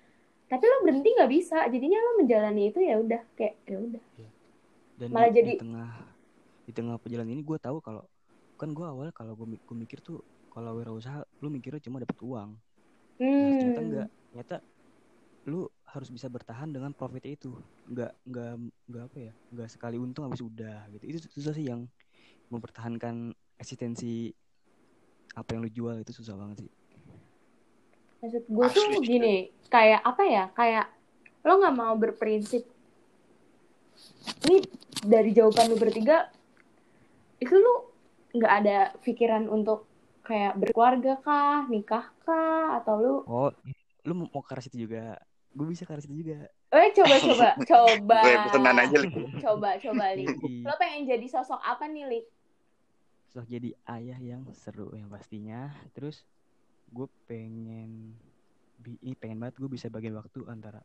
Speaker 1: tapi lo berhenti nggak bisa, jadinya lo menjalani itu ya udah kayak ya udah.
Speaker 3: dan
Speaker 1: malah
Speaker 3: di,
Speaker 1: jadi-
Speaker 3: di tengah di tengah perjalanan ini gue tahu kalau kan gue awal kalau gue mikir tuh kalau wirausaha lu mikirnya cuma dapat uang. Nah, ternyata
Speaker 1: Hmm.
Speaker 3: enggak ternyata lu harus bisa bertahan dengan profit itu. Nggak nggak nggak apa ya nggak sekali untung habis udah gitu. Itu susah sih yang mempertahankan eksistensi apa yang lu jual itu susah banget sih
Speaker 1: Maksud gue tuh gini, kayak apa ya? Kayak lo nggak mau berprinsip. Ini dari jawaban lu bertiga, itu lu nggak ada pikiran untuk kayak berkeluarga kah, nikah kah, atau lu
Speaker 3: oh lu mau ke arah situ juga gue bisa ke arah situ juga
Speaker 1: Eh coba coba coba.
Speaker 2: Gue aja.
Speaker 1: Coba coba Li.
Speaker 3: Ih,
Speaker 1: Lo pengen jadi sosok apa nih Li?
Speaker 3: Sosok jadi ayah yang seru yang pastinya terus gue pengen ini pengen banget gue bisa bagian waktu antara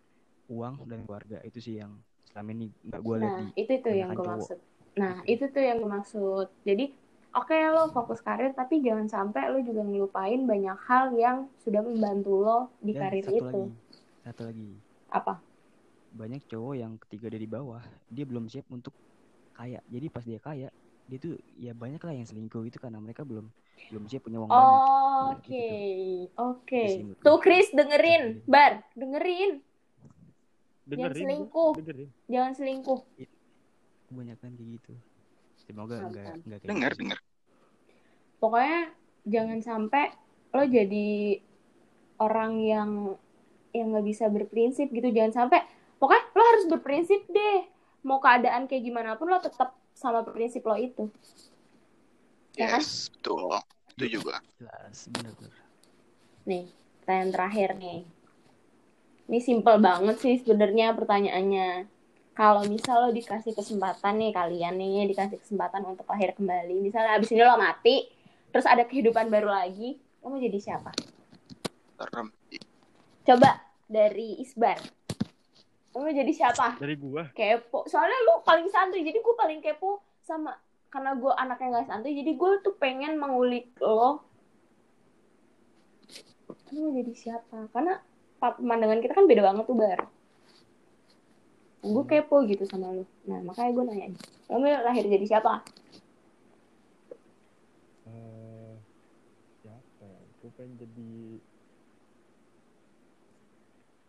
Speaker 3: uang dan keluarga itu sih yang selama ini nggak gue lihat
Speaker 1: Nah
Speaker 3: di
Speaker 1: itu tuh yang gue maksud. Nah
Speaker 3: Gitu.
Speaker 1: itu tuh yang gue maksud. Jadi oke lo fokus karir tapi jangan sampai lo juga ngelupain banyak hal yang sudah membantu lo di
Speaker 3: dan
Speaker 1: karir
Speaker 3: satu
Speaker 1: itu.
Speaker 3: lagi satu lagi
Speaker 1: Apa?
Speaker 3: banyak cowok yang ketika dia di bawah dia belum siap untuk kaya jadi pas dia kaya dia tuh ya banyak lah yang selingkuh gitu karena mereka belum belum siap punya uang banyak
Speaker 1: Oke,
Speaker 3: Gitu
Speaker 1: oke.
Speaker 3: Itu menurut
Speaker 1: Tuh. Chris dengerin, Bar, dengerin.
Speaker 4: dengerin
Speaker 1: selingkuh.
Speaker 4: dengerin
Speaker 1: Jangan selingkuh.
Speaker 3: kebanyakan kayak gitu semoga
Speaker 1: Mantap.
Speaker 3: enggak enggak kayak
Speaker 2: Dengar,
Speaker 3: gitu
Speaker 2: dengar.
Speaker 1: Pokoknya jangan sampai lo jadi orang yang yang nggak bisa berprinsip gitu. Jangan sampai pokoknya lo harus berprinsip deh. Mau keadaan kayak gimana pun lo tetap sama prinsip lo itu. Ya kan?
Speaker 2: Yes, betul. Itu juga.
Speaker 3: jelas bener-bener
Speaker 1: Nih, pertanyaan terakhir nih. Ini simple banget sih sebenarnya pertanyaannya. Kalau misal lo dikasih kesempatan nih kalian nih dikasih kesempatan untuk lahir kembali, misalnya abis ini lo mati, terus ada kehidupan baru lagi, lo mau jadi siapa?
Speaker 2: Serem.
Speaker 1: Coba dari Isbar. Mau jadi siapa?
Speaker 4: Dari gua.
Speaker 1: Kepo. Soalnya lo paling santuy, jadi gue paling kepo sama karena gue anaknya nggak santuy, jadi gue tuh pengen mengulik lo. Mau jadi siapa? Karena pemandangan kita kan beda banget tuh bar. Gue kepo gitu sama lo. Nah makanya gue nanya, lo mau lahir jadi siapa?
Speaker 4: eh siapa ya? Gue pengen jadi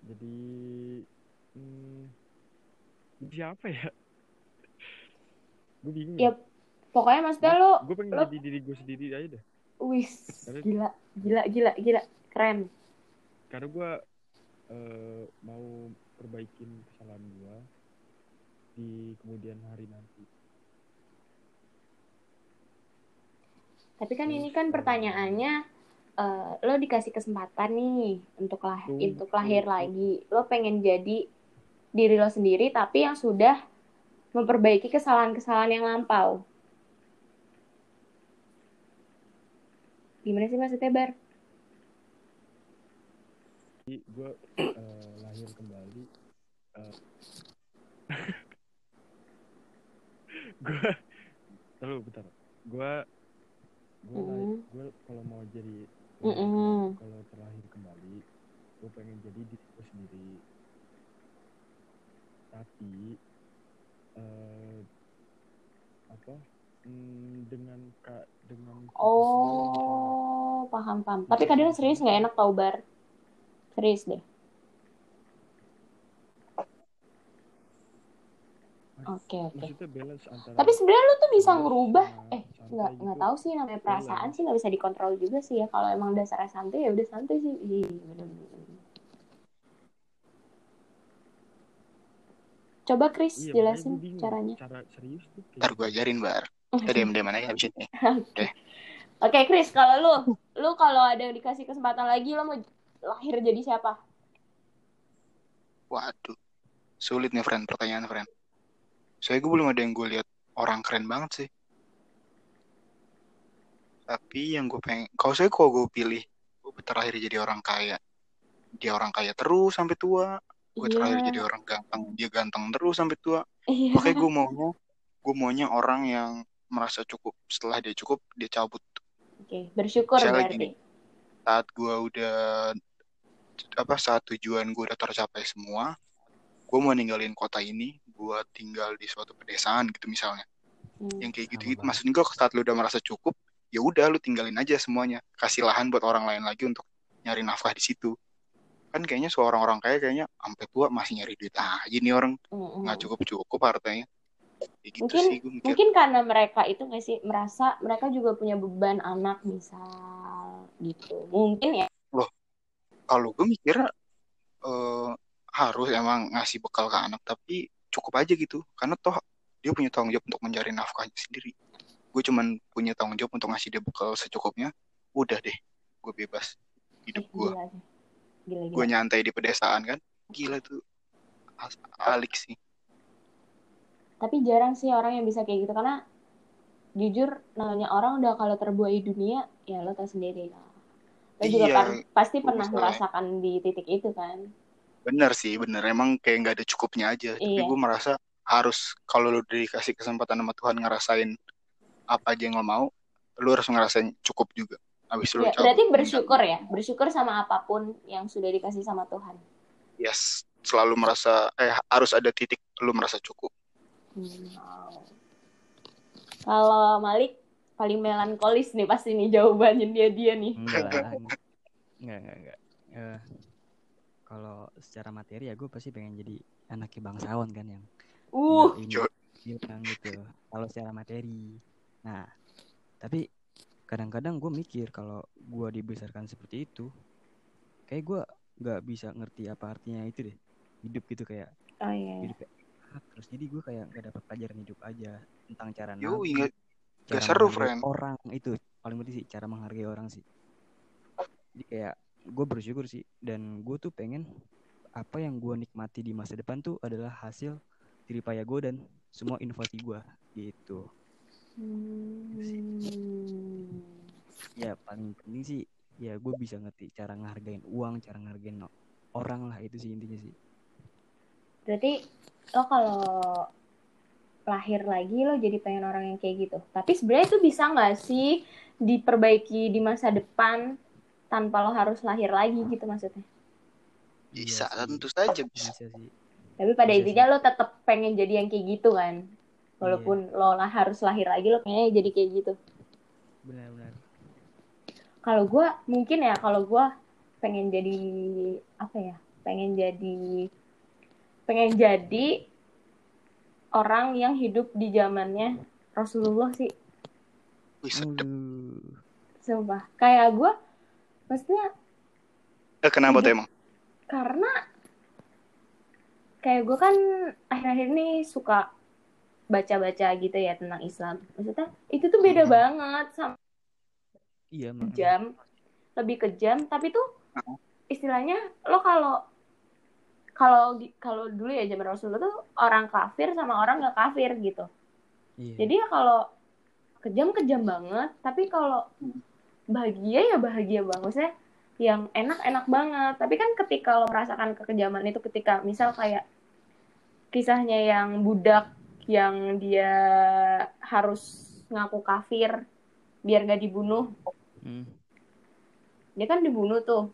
Speaker 4: jadi hmm, siapa ya? Gue bingung.
Speaker 1: Ya, Pokoknya maksudnya lo,
Speaker 4: Gue pengen
Speaker 1: lo-
Speaker 4: jadi diri gue sendiri aja deh.
Speaker 1: wis
Speaker 4: Karena-
Speaker 1: gila, gila, gila, gila, keren.
Speaker 4: Karena gue eh, mau perbaikin kesalahan gue di kemudian hari nanti.
Speaker 1: Tapi kan
Speaker 4: Terus,
Speaker 1: ini kan
Speaker 4: eh,
Speaker 1: pertanyaannya eh, lo dikasih kesempatan nih untuk lah untuk lahir lagi. Lo pengen jadi diri lo sendiri tapi yang sudah memperbaiki kesalahan-kesalahan yang lampau. Gimana sih maksudnya, Bar?
Speaker 4: Gue lahir kembali. gue terlalu bentar. Gue gue
Speaker 1: Mm.
Speaker 4: gue kalau mau jadi
Speaker 1: Mm-mm.
Speaker 4: kalau terlahir kembali, gue pengen jadi diri gue sendiri. Tapi eh apa? hmm, dengan kak dengan
Speaker 1: Oh, paham paham. Tapi kadang serius nggak enak tau, Bar. Serius deh. Oke oke.
Speaker 4: antara
Speaker 1: Tapi sebenarnya lu tuh bisa ngerubah. Eh, nggak
Speaker 4: gitu.
Speaker 1: nggak tahu sih namanya perasaan sih nggak bisa dikontrol juga sih ya. Kalau emang dasarnya santai ya udah santai sih. Iya bener-bener. Coba Chris
Speaker 4: Iya,
Speaker 1: jelasin
Speaker 4: bingung.
Speaker 1: caranya.
Speaker 4: Cara serius tuh kayak
Speaker 2: Ntar gue ajarin, Bar. Kita diam-diam aja habis ini.
Speaker 1: Oke Chris, kalau lu, lu kalau ada yang dikasih kesempatan lagi, lu mau lahir jadi siapa?
Speaker 2: Waduh. Sulit nih, friend. Pertanyaan, friend. Saya gue belum ada yang gue lihat orang keren banget sih. Tapi yang gue pengen, kalau saya kalau gue pilih, gue terakhir jadi orang kaya. Dia orang kaya terus sampai tua. Gue terakhir jadi orang ganteng. Dia ganteng terus sampai tua.
Speaker 1: Iya.
Speaker 2: Makanya gue maunya, gue maunya orang yang merasa cukup. Setelah dia cukup, dia cabut.
Speaker 1: Oke, bersyukur
Speaker 2: Misalnya
Speaker 1: berarti.
Speaker 2: gini. Saat gue udah, apa, saat tujuan gue udah tercapai semua, gue mau ninggalin kota ini, gue tinggal di suatu pedesaan gitu misalnya.
Speaker 1: Hmm.
Speaker 2: Yang kayak gitu-gitu.
Speaker 3: banget.
Speaker 2: Maksud gue saat lu udah merasa cukup, ya udah lu tinggalin aja semuanya. Kasih lahan buat orang lain lagi untuk nyari nafkah di situ. Kan kayaknya seorang orang kaya kayaknya sampai tua masih nyari duit aja nih orang nggak cukup-cukup hartanya. Kayak gitu
Speaker 1: Mungkin-
Speaker 2: sih gue mikir.
Speaker 1: Mungkin karena mereka itu nggak sih merasa mereka juga punya beban anak misal gitu. Mungkin ya.
Speaker 2: kalau gue mikirnya eh, harus emang ngasih bekal ke anak tapi cukup aja gitu karena toh dia punya tanggung jawab untuk mencari nafkahnya sendiri gue cuman punya tanggung jawab untuk ngasih dia bekal secukupnya udah deh gue bebas hidup
Speaker 1: Eh,
Speaker 2: gue
Speaker 1: gila. Gila
Speaker 2: gue nyantai di pedesaan kan gila tuh alik sih
Speaker 1: Tapi jarang sih orang yang bisa kayak gitu karena jujur namanya orang udah kalau terbuai dunia ya lo tau sendiri lah. Lo juga
Speaker 2: Iya,
Speaker 1: kan pasti pernah merasakan di titik itu kan.
Speaker 2: bener sih bener emang kayak nggak ada cukupnya aja tapi
Speaker 1: Iya.
Speaker 2: gue merasa harus kalau lu dikasih kesempatan sama Tuhan ngerasain apa aja yang lo mau lu harus ngerasain cukup juga habis lu
Speaker 1: Ya,
Speaker 2: cabut
Speaker 1: berarti bersyukur ya, bersyukur sama apa pun yang sudah dikasih sama Tuhan.
Speaker 2: yes selalu merasa eh harus ada titik lu merasa cukup
Speaker 1: Hmm. Kalau Malik paling melankolis nih pasti nih jawabannya dia dia nih.
Speaker 3: Enggak. Enggak, enggak, enggak. Eh, kalau secara materi ya gue pasti pengen jadi anaknya bangsawan kan yang
Speaker 1: Uh,
Speaker 3: bilang gitu. Kalau secara materi. Nah, tapi kadang-kadang gue mikir kalau gue dibesarkan seperti itu, kayak gue nggak bisa ngerti apa artinya itu deh. Hidup gitu kayak
Speaker 1: oh iya.
Speaker 3: hidup kayak enak. terus jadi gue kayak nggak dapat pelajaran hidup aja tentang cara
Speaker 2: yo Gak
Speaker 3: cara
Speaker 2: seru, friend.
Speaker 3: orang itu paling penting sih cara menghargai orang sih jadi kayak gue bersyukur sih dan gue tuh pengen apa yang gue nikmati di masa depan tuh adalah hasil jeripaya gue dan semua inovasi gue gitu
Speaker 1: Hmm.
Speaker 3: ya paling penting sih ya gue bisa ngerti cara ngehargain uang cara ngehargain orang lah itu sih intinya sih
Speaker 1: Berarti lo kalau lahir lagi lo jadi pengen orang yang kayak gitu. Tapi sebenarnya itu bisa nggak sih diperbaiki di masa depan tanpa lo harus lahir lagi gitu maksudnya?
Speaker 2: Bisa,
Speaker 3: Iya
Speaker 2: tentu saja bisa.
Speaker 3: bisa sih
Speaker 1: Tapi pada
Speaker 3: Bisa
Speaker 1: intinya lo tetap pengen jadi yang kayak gitu kan? Walaupun lo lah harus lahir lagi lo pengennya jadi kayak gitu.
Speaker 3: benar-benar
Speaker 1: Kalau gue mungkin ya kalau gue pengen jadi apa ya? Pengen jadi pengen jadi orang yang hidup di zamannya Rasulullah sih.
Speaker 2: Wih.
Speaker 1: Sumpah. Kayak gue, maksudnya
Speaker 2: Eh, kenapa tuh emang?
Speaker 1: karena kayak gue kan akhir-akhir ini suka baca-baca gitu ya tentang Islam. Maksudnya itu tuh beda
Speaker 2: Hmm.
Speaker 1: banget sama
Speaker 3: iya
Speaker 1: kejam, lebih kejam. Tapi tuh istilahnya lo kalau kalau kalau dulu ya zaman Rasulullah tuh orang kafir sama orang nggak kafir gitu.
Speaker 3: iya.
Speaker 1: Jadi ya kalau kejam kejam banget, tapi kalau bahagia ya bahagia banget. Maksudnya yang enak enak banget. Tapi kan ketika lo merasakan kekejaman itu ketika misal kayak kisahnya yang budak yang dia harus ngaku kafir biar gak dibunuh.
Speaker 3: Hmm.
Speaker 1: Dia kan dibunuh tuh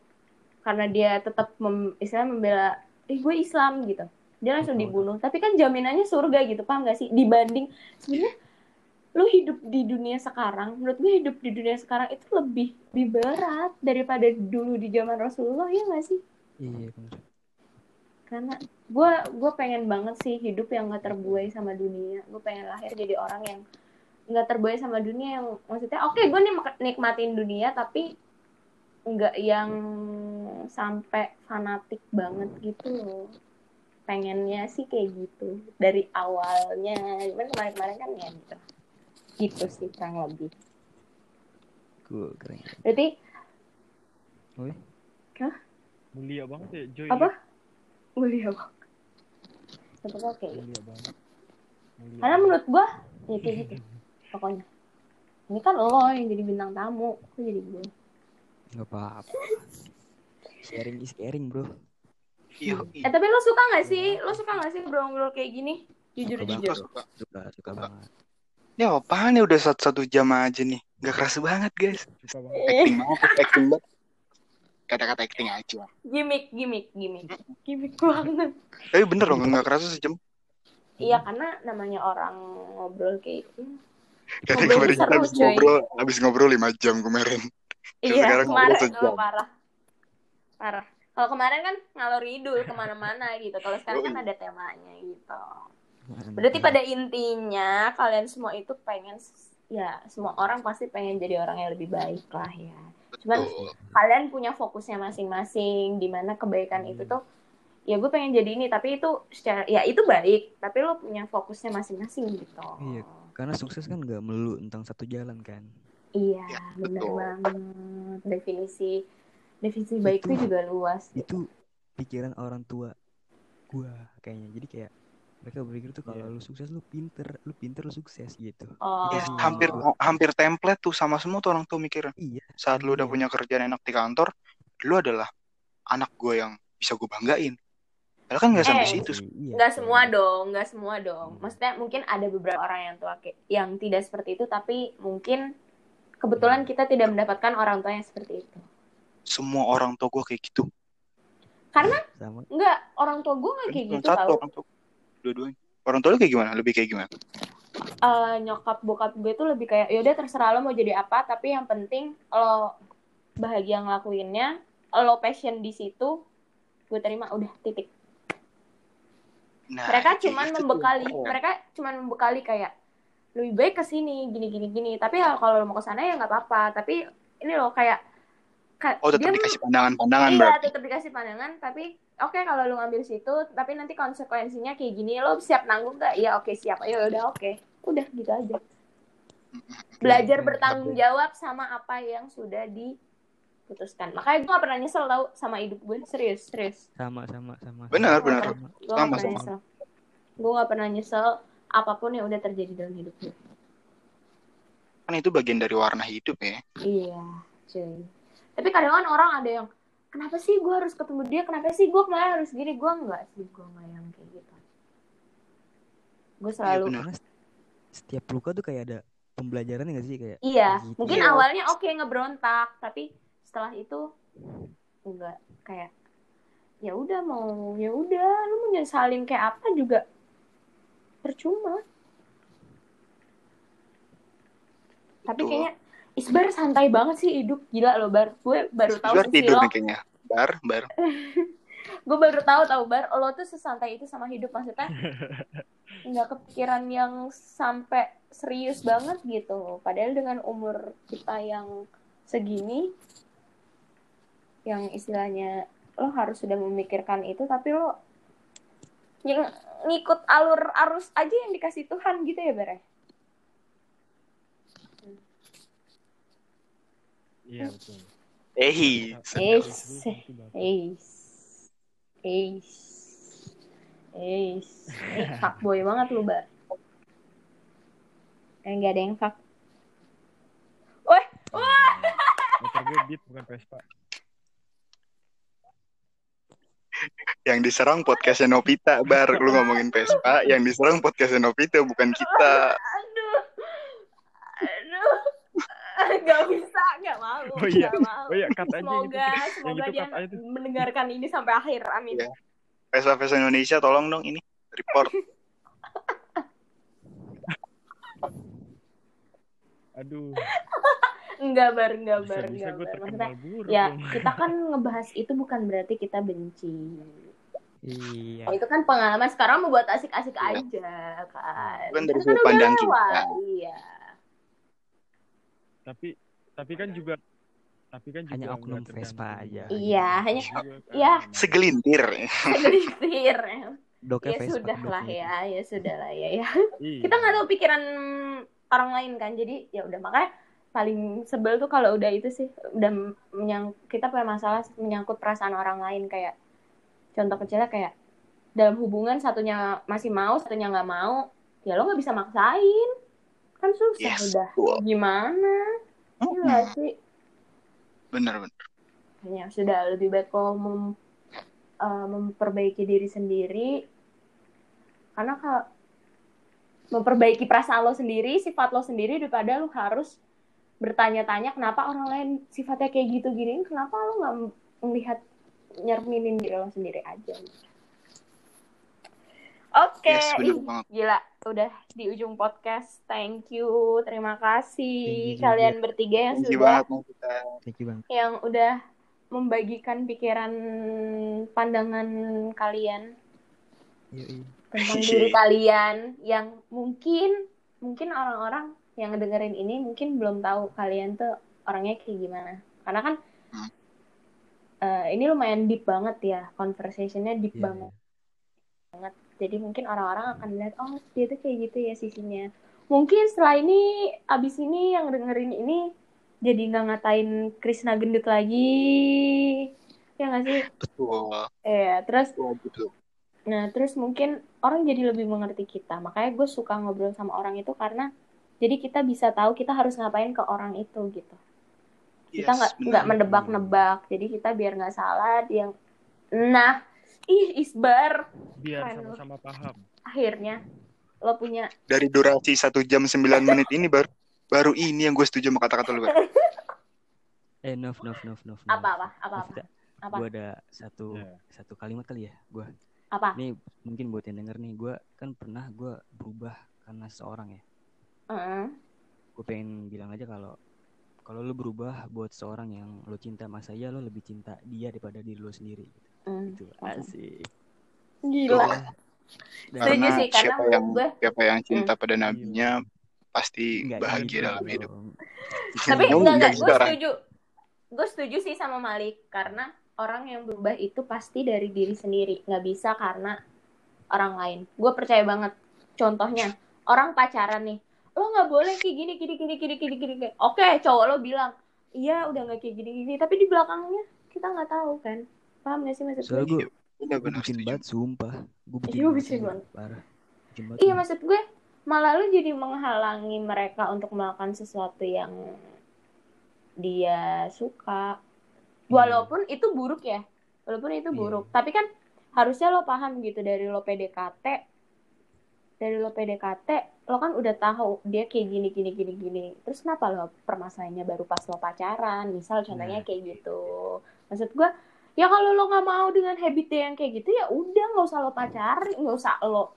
Speaker 1: karena dia tetap mem, istilahnya membela, eh gue Islam gitu. Dia langsung
Speaker 3: Oh,
Speaker 1: dibunuh. Tapi kan jaminannya surga gitu, paham gak sih? Dibanding sebenarnya lu hidup di dunia sekarang, menurut gue hidup di dunia sekarang itu lebih lebih berat daripada dulu di zaman Rasulullah ya gak sih?
Speaker 3: iya benar
Speaker 1: Karena gue gue pengen banget sih hidup yang gak terbuai sama dunia. Gue pengen lahir jadi orang yang nggak terbuai sama dunia yang maksudnya oke gue nih nikmatin dunia tapi nggak yang sampai fanatik banget gitu loh. Pengennya sih kayak gitu dari awalnya. Cuman kemarin-kemarin kan ya gitu. Gitu sih kurang lebih.
Speaker 3: Cool, keren.
Speaker 1: Berarti
Speaker 3: Woi.
Speaker 4: Mulia banget ya Joy.
Speaker 1: apa? Mulia banget Tetep oke.
Speaker 4: Mulia
Speaker 1: karena menurut gua ya kayak gitu. Pokoknya. Ini kan lo yang jadi bintang tamu. Kok jadi gue
Speaker 3: nggak apa-apa. Sharing is caring bro.
Speaker 2: Iya,
Speaker 1: eh tapi lo suka nggak sih? Lo suka nggak sih ngobrol kayak gini? Jujur
Speaker 3: Suka
Speaker 1: jujur.
Speaker 3: banget.
Speaker 2: suka.
Speaker 3: suka. Suka banget.
Speaker 2: Ya apaan ya udah satu, satu jam aja nih. Gak kerasa banget guys. Acting banget, acting banget. Kata-kata acting aja.
Speaker 1: gimmick gimmick gimmick. Gimmick banget.
Speaker 2: Tapi bener loh, gak kerasa sejam.
Speaker 1: iya karena namanya orang ngobrol kayak gitu. Ngobrol
Speaker 2: kemarin kita habis ngobrol, habis ngobrol 5 jam kemarin.
Speaker 1: iya
Speaker 2: sekarang
Speaker 1: kemarin
Speaker 2: ngobrol sejam.
Speaker 1: oh, parah. Parah. Kalau kemarin kan ngalor ngidul ke mana-mana gitu. Kalau sekarang kan ada temanya gitu. Berarti pada intinya kalian semua itu pengen ya semua orang pasti pengen jadi orang yang lebih baik lah ya cuman
Speaker 2: Tuh.
Speaker 1: kalian punya fokusnya masing-masing di mana kebaikan itu tuh ya gue pengen jadi ini tapi itu secara ya itu baik tapi lo punya fokusnya masing-masing gitu
Speaker 3: Iya. karena sukses kan nggak melulu tentang satu jalan kan
Speaker 1: iya
Speaker 2: Ya,
Speaker 1: benar
Speaker 2: betul.
Speaker 1: banget definisi definisi baik itu
Speaker 3: Itu-
Speaker 1: juga luas
Speaker 3: itu pikiran orang tua gua kayaknya jadi kayak mereka berpikir tuh kalau lu sukses lu pinter lu pinter lu sukses gitu
Speaker 1: oh
Speaker 2: Ya,
Speaker 3: Iya.
Speaker 2: hampir hampir template tuh sama semua tuh orang tuh mikirnya.
Speaker 3: iya
Speaker 2: Saat lu udah
Speaker 3: Iya.
Speaker 2: punya kerjaan enak di kantor, lu adalah anak gue yang bisa gue banggain. Padahal kan nggak sampai
Speaker 1: Eh.
Speaker 2: situ.
Speaker 3: Iya,
Speaker 1: nggak
Speaker 3: iya.
Speaker 1: semua dong nggak semua dong
Speaker 3: Hmm.
Speaker 1: maksudnya mungkin ada beberapa orang yang tua kayak- yang tidak seperti itu tapi mungkin kebetulan kita tidak mendapatkan orang tua yang seperti itu
Speaker 2: Semua orang tua gue kayak gitu.
Speaker 1: karena nggak orang tua gue nggak kayak
Speaker 2: Cuma
Speaker 1: gitu
Speaker 2: satu
Speaker 1: tau
Speaker 2: orang tua. Dua-duanya. Orang tua lu kayak gimana? Lebih kayak gimana?
Speaker 1: Eh, nyokap bokap gue tuh lebih kayak yaudah terserah lo mau jadi apa tapi yang penting lo bahagia ngelakuinnya lo passion di situ gue terima udah titik
Speaker 2: Nah,
Speaker 1: mereka cuman
Speaker 2: tuh.
Speaker 1: membekali mereka cuman membekali kayak lebih baik ke sini gini gini gini tapi ya kalau lo mau ke sana ya nggak apa-apa tapi ini loh kayak ka-
Speaker 2: Oh, tetap
Speaker 1: dia
Speaker 2: dikasih pandangan-pandangan
Speaker 1: iya
Speaker 2: berarti.
Speaker 1: tetap dikasih pandangan tapi oke kalau lu ngambil situ tapi nanti konsekuensinya kayak gini lo siap nanggung gak iya oke siap. Ayo udah oke. Udah gitu aja. Belajar
Speaker 3: Keren,
Speaker 1: bertanggung jawab sama apa yang sudah diputuskan. Makanya gue gak pernah nyesel tau sama hidup gue serius serius.
Speaker 3: Sama sama sama.
Speaker 2: Benar, benar.
Speaker 3: Sama.
Speaker 1: gue gak pernah nyesel. Gue gak pernah nyesel apa pun yang udah terjadi dalam hidup gue
Speaker 2: Kan itu bagian dari warna hidup ya.
Speaker 1: iya cuy tapi kadang kan orang ada yang kenapa sih gue harus ketemu dia kenapa sih gue kemarin harus gini gue enggak sih gue enggak yang kayak gitu gue selalu
Speaker 2: benar.
Speaker 3: karena setiap luka tuh kayak ada pembelajaran nggak sih kayak
Speaker 1: Iya,
Speaker 3: Gitu.
Speaker 1: mungkin
Speaker 2: Iya.
Speaker 1: awalnya oke ngeberontak, tapi setelah itu enggak kayak ya udah mau ya udah lu mau nyesalin kayak apa juga percuma. Tapi
Speaker 2: Betul.
Speaker 1: kayaknya Isbar santai banget sih hidup gila loh Bar. Gue baru tahu
Speaker 2: Bar
Speaker 1: sih
Speaker 2: tidur
Speaker 1: lo.
Speaker 2: kayaknya. Bar, bar.
Speaker 1: Gue baru tahu tahu Bar lo tuh sesantai itu sama hidup maksudnya. nggak kepikiran yang sampai serius banget gitu. Padahal dengan umur kita yang segini yang istilahnya lo harus sudah memikirkan itu tapi lo yang ngikut alur arus aja yang dikasih Tuhan gitu ya Bare.
Speaker 4: Iya betul.
Speaker 2: Eh,
Speaker 1: Eh. Eis. Eis. Eis. Eh, fuckboy banget lu, Bar. Eh, nggak ada yang fuck. Wah, wah.
Speaker 4: Motor gue beat bukan Vespa.
Speaker 2: yang diserang podcastnya Novita, Bar. Lu ngomongin Vespa, yang diserang podcastnya Novita bukan kita.
Speaker 1: Aduh. Aduh. Gak bisa, gak mau.
Speaker 4: Oh iya.
Speaker 1: Gak mau.
Speaker 4: Oh iya, cut aja.
Speaker 1: Semoga,
Speaker 4: Yang
Speaker 1: semoga
Speaker 4: itu
Speaker 1: dia
Speaker 4: aja
Speaker 1: mendengarkan ini sampai akhir. Amin.
Speaker 2: Iya. Vespa-Vespa Indonesia tolong dong ini report.
Speaker 4: Aduh,
Speaker 1: Enggak, Bar. Enggak, Bar. Enggak,
Speaker 4: gue
Speaker 1: Bar. Maksudnya,
Speaker 4: terkenal buruk
Speaker 1: ya
Speaker 4: dong.
Speaker 1: kita kan ngebahas itu bukan berarti kita benci.
Speaker 3: iya
Speaker 1: Oh, itu kan pengalaman sekarang membuat asik-asik
Speaker 2: Iya.
Speaker 1: aja kan.
Speaker 2: Kan dari
Speaker 1: Kan
Speaker 2: sudut pandang kita.
Speaker 1: Iya.
Speaker 4: Tapi tapi kan juga tapi kan juga
Speaker 3: Hanya
Speaker 4: nggak
Speaker 3: oknum
Speaker 4: tergantung
Speaker 3: Vespa aja.
Speaker 1: Iya, hanya-
Speaker 4: kan,
Speaker 1: iya.
Speaker 4: namanya.
Speaker 2: Segelintir.
Speaker 1: Segelintir.
Speaker 3: doknya
Speaker 1: ya
Speaker 3: Vespa
Speaker 1: sudah lah
Speaker 3: doknya.
Speaker 1: ya, ya sudah lah ya. ya.
Speaker 4: Iya.
Speaker 1: Kita nggak tahu pikiran orang lain kan, jadi ya udah makanya paling sebel tuh kalau udah itu sih udah menyang kita punya masalah menyangkut perasaan orang lain kayak contoh kecilnya kayak dalam hubungan satunya masih mau satunya nggak mau ya lo nggak bisa maksain kan susah
Speaker 2: Yes.
Speaker 1: udah
Speaker 2: Wow.
Speaker 1: gimana Iya nggak sih
Speaker 2: Bener, bener.
Speaker 1: kayaknya sudah lebih baik lo mem- eh, memperbaiki diri sendiri karena kalau memperbaiki perasaan lo sendiri sifat lo sendiri daripada lo harus bertanya-tanya kenapa orang lain sifatnya kayak gitu gini kenapa lo nggak melihat nyerminin diri lo sendiri aja oke
Speaker 2: Yes,
Speaker 1: Ih,
Speaker 2: banget.
Speaker 1: gila udah di ujung podcast thank you terima kasih
Speaker 3: Thank you
Speaker 1: kalian bertiga yang
Speaker 2: Thank
Speaker 1: sudah
Speaker 2: banget.
Speaker 3: Thank you bang
Speaker 1: yang udah membagikan pikiran pandangan kalian
Speaker 3: Yoi.
Speaker 1: tentang diri kalian yang mungkin mungkin orang-orang yang ngedengerin ini mungkin belum tahu kalian tuh orangnya kayak gimana karena kan
Speaker 2: Hmm.
Speaker 1: eh, ini lumayan deep banget ya conversationnya deep
Speaker 3: Iya,
Speaker 1: banget jadi mungkin orang-orang akan lihat oh dia tuh kayak gitu ya sisinya mungkin setelah ini abis ini yang dengerin ini jadi nggak ngatain Krishna gendut lagi ya nggak sih
Speaker 2: Betul.
Speaker 1: eh terus
Speaker 2: Betul, betul.
Speaker 1: Nah, terus mungkin orang jadi lebih mengerti kita. Makanya gue suka ngobrol sama orang itu karena jadi kita bisa tahu kita harus ngapain ke orang itu gitu. Kita nggak nggak mendebak-nebak. Jadi kita biar nggak salah yang nah ih isbar.
Speaker 4: Biar sama-sama paham.
Speaker 1: akhirnya lo punya
Speaker 2: Dari durasi satu jam 9 menit ini baru baru ini yang gue setuju sama kata-kata lu, Bar.
Speaker 3: eh Nov Nov Nov Nov
Speaker 1: apa apa apa apa? Apa?
Speaker 3: Gue ada satu
Speaker 4: Ya.
Speaker 3: satu kalimat kali ya gue
Speaker 1: apa?
Speaker 3: Ini mungkin buat yang denger nih gue kan pernah gue berubah karena seorang ya.
Speaker 1: Heeh.
Speaker 3: gue pengen bilang aja kalau kalau lu berubah buat seorang yang lo cinta masa ya lo lebih cinta dia daripada diri lo sendiri
Speaker 1: Hmm.
Speaker 3: gitu asik.
Speaker 1: Gila.
Speaker 3: Dan-
Speaker 1: Setuju
Speaker 2: Karena
Speaker 1: sih, karena
Speaker 2: siapa yang
Speaker 1: gue-
Speaker 2: siapa yang cinta pada nabinya pasti
Speaker 3: Nggak
Speaker 2: bahagia
Speaker 3: gitu
Speaker 2: dalam hidup.
Speaker 1: tapi enggak enggak.
Speaker 2: enggak
Speaker 1: gue setuju. Gue setuju sih sama Malik. Karena orang yang berubah itu pasti dari diri sendiri. Nggak bisa karena orang lain. Gue percaya banget. Contohnya orang pacaran nih. Lo nggak boleh kayak gini gini gini gini gini gini gini. oke cowok lo bilang iya udah nggak kayak gini gini. Tapi di belakangnya kita nggak tahu kan paham gak sih maksud
Speaker 3: Soalnya
Speaker 1: gue
Speaker 3: gue
Speaker 2: Iya, setuju.
Speaker 3: banget sumpah. Gue bucin
Speaker 1: Iya,
Speaker 3: banget. Parah.
Speaker 1: Iya maksud gue malah lo jadi menghalangi mereka untuk melakukan sesuatu yang dia suka walaupun itu buruk ya walaupun itu
Speaker 3: Iya.
Speaker 1: buruk tapi kan harusnya lo paham gitu dari lo PDKT dari lo PDKT lo kan udah tahu dia kayak gini gini gini gini terus kenapa lo permasalahannya baru pas lo pacaran misal contohnya
Speaker 3: Nah.
Speaker 1: kayak gitu maksud gue ya kalau lo nggak mau dengan habit dia yang kayak gitu ya udah nggak usah lo pacarin nggak usah lo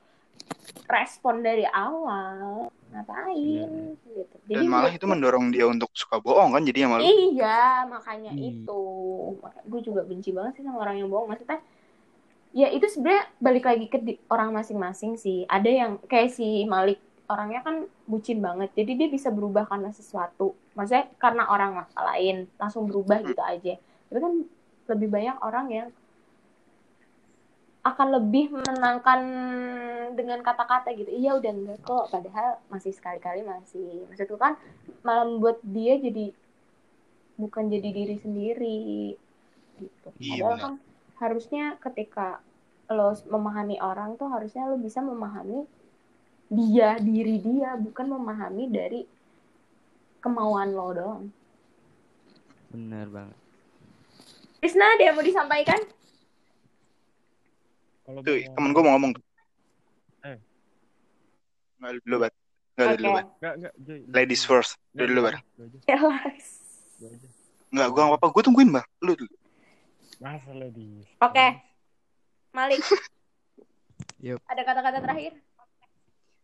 Speaker 1: respon dari awal ngapain gitu
Speaker 2: Dan malah itu mendorong dia untuk suka bohong kan jadi malu.
Speaker 1: Iya, makanya
Speaker 3: Iya.
Speaker 1: itu. Gue juga benci banget sih sama orang yang bohong. Maksudnya, ya itu sebenarnya balik lagi ke orang masing-masing sih. Ada yang kayak si Malik, orangnya kan bucin banget. Jadi dia bisa berubah karena sesuatu. Maksudnya karena orang lain langsung berubah gitu aja. Tapi kan lebih banyak orang yang akan lebih menenangkan dengan kata-kata gitu. Iya udah enggak kok. Padahal masih sekali-kali masih. Maksudku kan malah membuat dia jadi bukan jadi diri sendiri gitu.
Speaker 2: Iya,
Speaker 1: Padahal
Speaker 2: benar.
Speaker 1: kan harusnya ketika lo memahami orang tuh harusnya lo bisa memahami dia diri dia bukan memahami dari kemauan lo doang.
Speaker 3: Bener banget.
Speaker 1: Krisna ada yang mau disampaikan?
Speaker 4: Kalau
Speaker 2: Tuh,
Speaker 4: mau-
Speaker 2: temen gue mau ngomong.
Speaker 4: Eh.
Speaker 2: Nggak dulu, Bat. Nggak ada dulu. Bat.
Speaker 4: Enggak, enggak, Joy. lu-
Speaker 2: Ladies first.
Speaker 4: Enggak,
Speaker 2: Dulu,
Speaker 4: lu
Speaker 2: Bat.
Speaker 1: Jelas.
Speaker 2: Nggak, gue nggak apa-apa. Gue tungguin, Mbak. Lu dulu.
Speaker 4: Masa ladies.
Speaker 1: Oke. Malik.
Speaker 3: Yup.
Speaker 1: Ada kata-kata terakhir?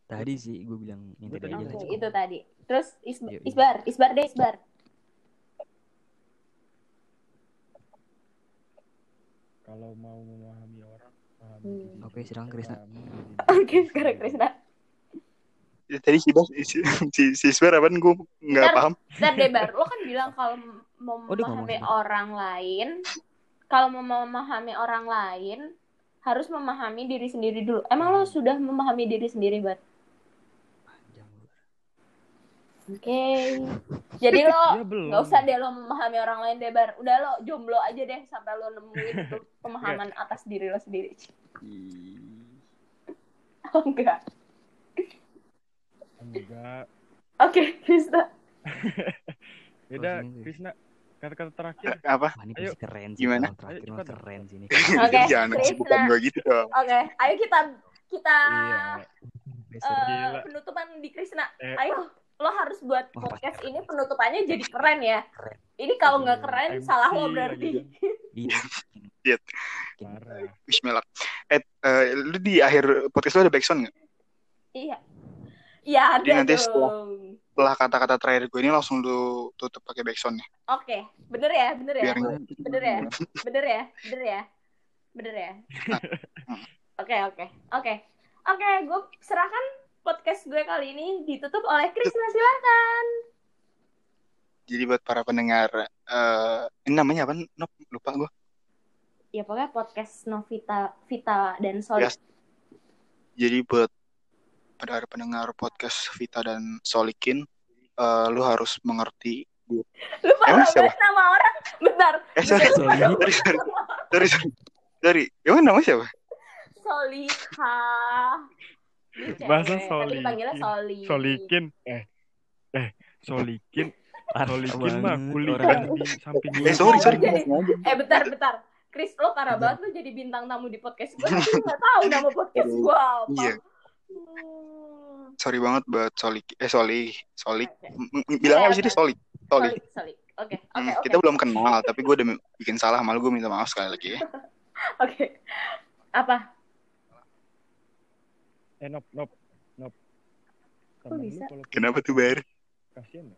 Speaker 3: Tadi sih gue bilang yang tadi aja
Speaker 1: itu tadi. Terus Is-
Speaker 3: Yuk, yuk.
Speaker 1: Isbar, Isbar deh Isbar.
Speaker 4: Kalau mau memahami orang,
Speaker 1: Hmm.
Speaker 3: Oke,
Speaker 4: sendiri.
Speaker 3: silakan, Krisna.
Speaker 1: Oke,
Speaker 4: sendiri.
Speaker 1: sekarang Krisna.
Speaker 2: Ya, tadi si Bas, si, si, si Isbar apaan gue nggak
Speaker 1: Bentar.
Speaker 2: paham.
Speaker 1: Dan Debar, lo kan bilang kalau mau
Speaker 3: Oh,
Speaker 1: memahami
Speaker 3: Isbar.
Speaker 1: orang lain, kalau mau memahami orang lain harus memahami diri sendiri dulu. Emang lo sudah memahami diri sendiri, Bar?
Speaker 3: Panjang lu.
Speaker 1: Oke. Jadi lo
Speaker 4: Ya belum.
Speaker 1: nggak usah deh lo memahami orang lain, Debar. Udah lo jomblo aja deh sampai lo nemuin tuh pemahaman atas diri lo sendiri.
Speaker 3: Ih.
Speaker 1: Oh, enggak.
Speaker 4: Enggak.
Speaker 1: Oke, Krisna.
Speaker 4: Beda,
Speaker 3: Closing aja.
Speaker 4: Krisna. Kata-kata terakhir.
Speaker 2: Apa?
Speaker 3: Wah, ini
Speaker 4: Ayo.
Speaker 3: keren sih.
Speaker 2: Gimana?
Speaker 3: Terakhir
Speaker 4: Ayo,
Speaker 3: keren sih ini.
Speaker 1: Oke,
Speaker 2: Jangan kesibukan
Speaker 1: Krisna.
Speaker 2: gue gitu dong.
Speaker 1: Oke, ayo kita kita
Speaker 4: Iya. Gila.
Speaker 1: penutupan di Krisna.
Speaker 4: Eh.
Speaker 1: Ayo, lo harus buat
Speaker 3: Wah,
Speaker 1: podcast
Speaker 3: pasti.
Speaker 1: ini penutupannya jadi keren ya.
Speaker 3: Keren.
Speaker 1: Ini kalau nggak
Speaker 4: Iya,
Speaker 1: keren
Speaker 4: MC
Speaker 1: salah lo
Speaker 4: lagi
Speaker 1: berarti.
Speaker 3: Iya.
Speaker 2: Bismillah. Eh, eh, lu di akhir podcast lu ada backsound nggak?
Speaker 1: Iya. Iya ada
Speaker 2: Jadi nanti
Speaker 1: dong.
Speaker 2: setelah- Setelah kata-kata terakhir gue ini langsung lu tutup pakai backsoundnya.
Speaker 1: Oke, bener ya, bener ya,
Speaker 2: Biar nggak
Speaker 1: bener ya, bener ya, bener ya, bener ya. Oke, oke, oke, oke. Gue serahkan podcast gue kali ini ditutup oleh Krisna silakan.
Speaker 2: Jadi buat para pendengar, eh ini namanya apa? Nop, lupa gue.
Speaker 1: Ya pokoknya podcast Novita, Vita dan Solid.
Speaker 2: Yes. Jadi buat para pendengar podcast Vita dan Solikin, eh, lu harus mengerti.
Speaker 1: Lu parah banget nama orang. Bentar.
Speaker 2: Eh sorry.
Speaker 3: Sorry.
Speaker 2: sorry, sorry, sorry, sorry. Emang namanya siapa?
Speaker 1: Soliha. Dia cewek,
Speaker 4: Masa
Speaker 1: Tapi
Speaker 4: Solikin?
Speaker 1: dipanggilnya Soli.
Speaker 4: Solikin. Eh. Eh. Solikin. Solikin mah
Speaker 3: orang.
Speaker 4: di samping
Speaker 2: Eh sorry, sorry.
Speaker 1: Jadi- Eh bentar, bentar. Chris, lo parah banget lo jadi bintang tamu di podcast gue. Tapi gak tahu nama podcast gue apa.
Speaker 2: Iya.
Speaker 1: Hmm.
Speaker 2: Sorry banget buat Solik. Eh Soli, Solik. Bilangnya apa sih dia Solik? Solik.
Speaker 1: Solik. Oke, oke,
Speaker 2: Hmm,
Speaker 1: oke.
Speaker 2: kita belum kenal, tapi gue udah bikin salah. Malu gue minta maaf sekali lagi ya.
Speaker 1: Oke. Apa?
Speaker 4: Eh, nop, nop, nop.
Speaker 1: Kok bisa?
Speaker 4: kalau
Speaker 2: Kenapa tuh Bar?
Speaker 4: kasihan ya?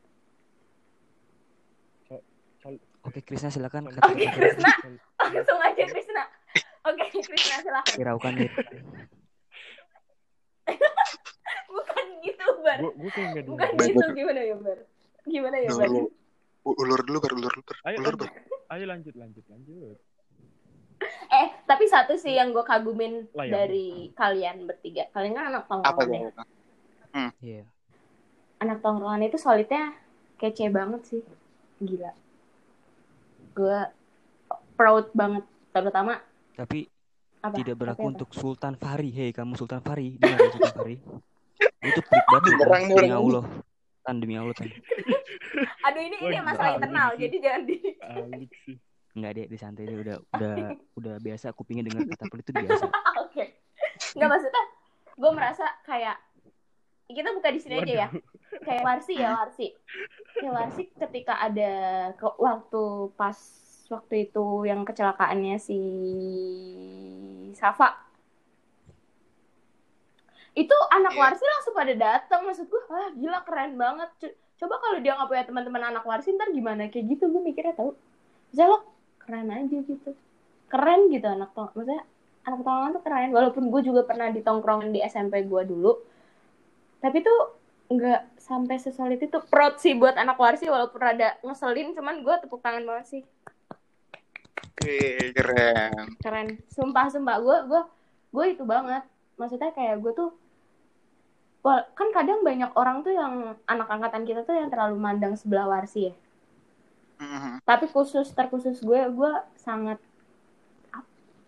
Speaker 4: So, sol,
Speaker 3: Oke, Krisna silakan
Speaker 1: Oke,
Speaker 3: terakhir.
Speaker 1: Krisna. Langsung aja Krisna. Oke, Krisna silakan.
Speaker 3: Hiraukan deh.
Speaker 1: Bukan gitu, Bar.
Speaker 4: Gua, gua kayak
Speaker 1: Bukan gitu. Gimana ya, Bar? Gimana ya, Bar?
Speaker 2: Ulur dulu, Bar. Ulur dulu, Bar.
Speaker 4: Ayo,
Speaker 2: Ulur. Bar.
Speaker 4: Ayo lanjut, lanjut, lanjut.
Speaker 1: Eh, tapi satu sih yang gue kagumin
Speaker 4: Lah, ya.
Speaker 1: dari kalian bertiga. Kalian kan anak
Speaker 2: Apa
Speaker 1: tongkrongan ya.
Speaker 2: tuh?
Speaker 3: Iya.
Speaker 1: tongkrongan itu solidnya kece banget sih gila gue proud banget terutama
Speaker 3: Tapi
Speaker 1: apa
Speaker 3: tidak berlaku
Speaker 1: Tapi apa?
Speaker 3: untuk Sultan Fahri. Hei, kamu Sultan Fahri, dengar Sultan Fahri. Itu pelik banget demi. Allah. Tan demi Allah Tan.
Speaker 1: aduh ini ini masalah internal jadi jangan di.
Speaker 3: Enggak deh, di santai deh. Udah udah udah biasa. Kupingnya dengar kata pelit itu biasa.
Speaker 1: oke. Nggak maksudnya gue merasa kayak kita buka di sini aja ya. Kayak Warsi ya Warsi. Kayak Warsi ketika ada ke waktu pas waktu itu yang kecelakaannya si Safa. Itu anak
Speaker 2: Iya.
Speaker 1: Warsi langsung pada datang maksud gue wah gila keren banget. Co- coba kalau dia nggak punya teman-teman anak Warsi ntar gimana? Kayak gitu gue mikirnya tahu. Maksudnya lo keren aja gitu. Keren gitu anak tong maksudnya anak tongkrongan tuh keren walaupun gue juga pernah di tongkrongan di SMP gue dulu. Tapi tuh nggak sampai sesolid itu proud sih buat anak warsi walaupun rada ngeselin cuman gue tepuk tangan banget sih.
Speaker 2: Keren.
Speaker 1: keren. Sumpah sumpah gue gue gue itu banget. Maksudnya kayak gue tuh kan kadang banyak orang tuh yang anak angkatan kita tuh yang terlalu mandang sebelah warsi ya
Speaker 2: Mhm.
Speaker 1: tapi khusus terkhusus gue gue sangat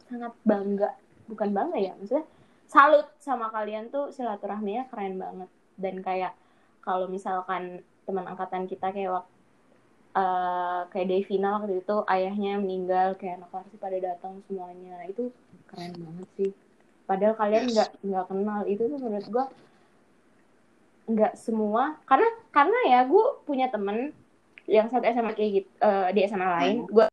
Speaker 1: sangat bangga. Bukan bangga ya maksudnya salut sama kalian tuh silaturahminya keren banget. Dan kayak kalau misalkan teman angkatan kita kayak wak- eh, kayak Devina waktu itu ayahnya meninggal kayak anak warsi pada datang semuanya. Itu keren banget sih. Padahal kalian
Speaker 2: Yes.
Speaker 1: nggak nggak kenal. Itu tuh menurut gue nggak semua karena karena ya gue punya temen yang satu SMA kayak gitu eh, di SMA lain gue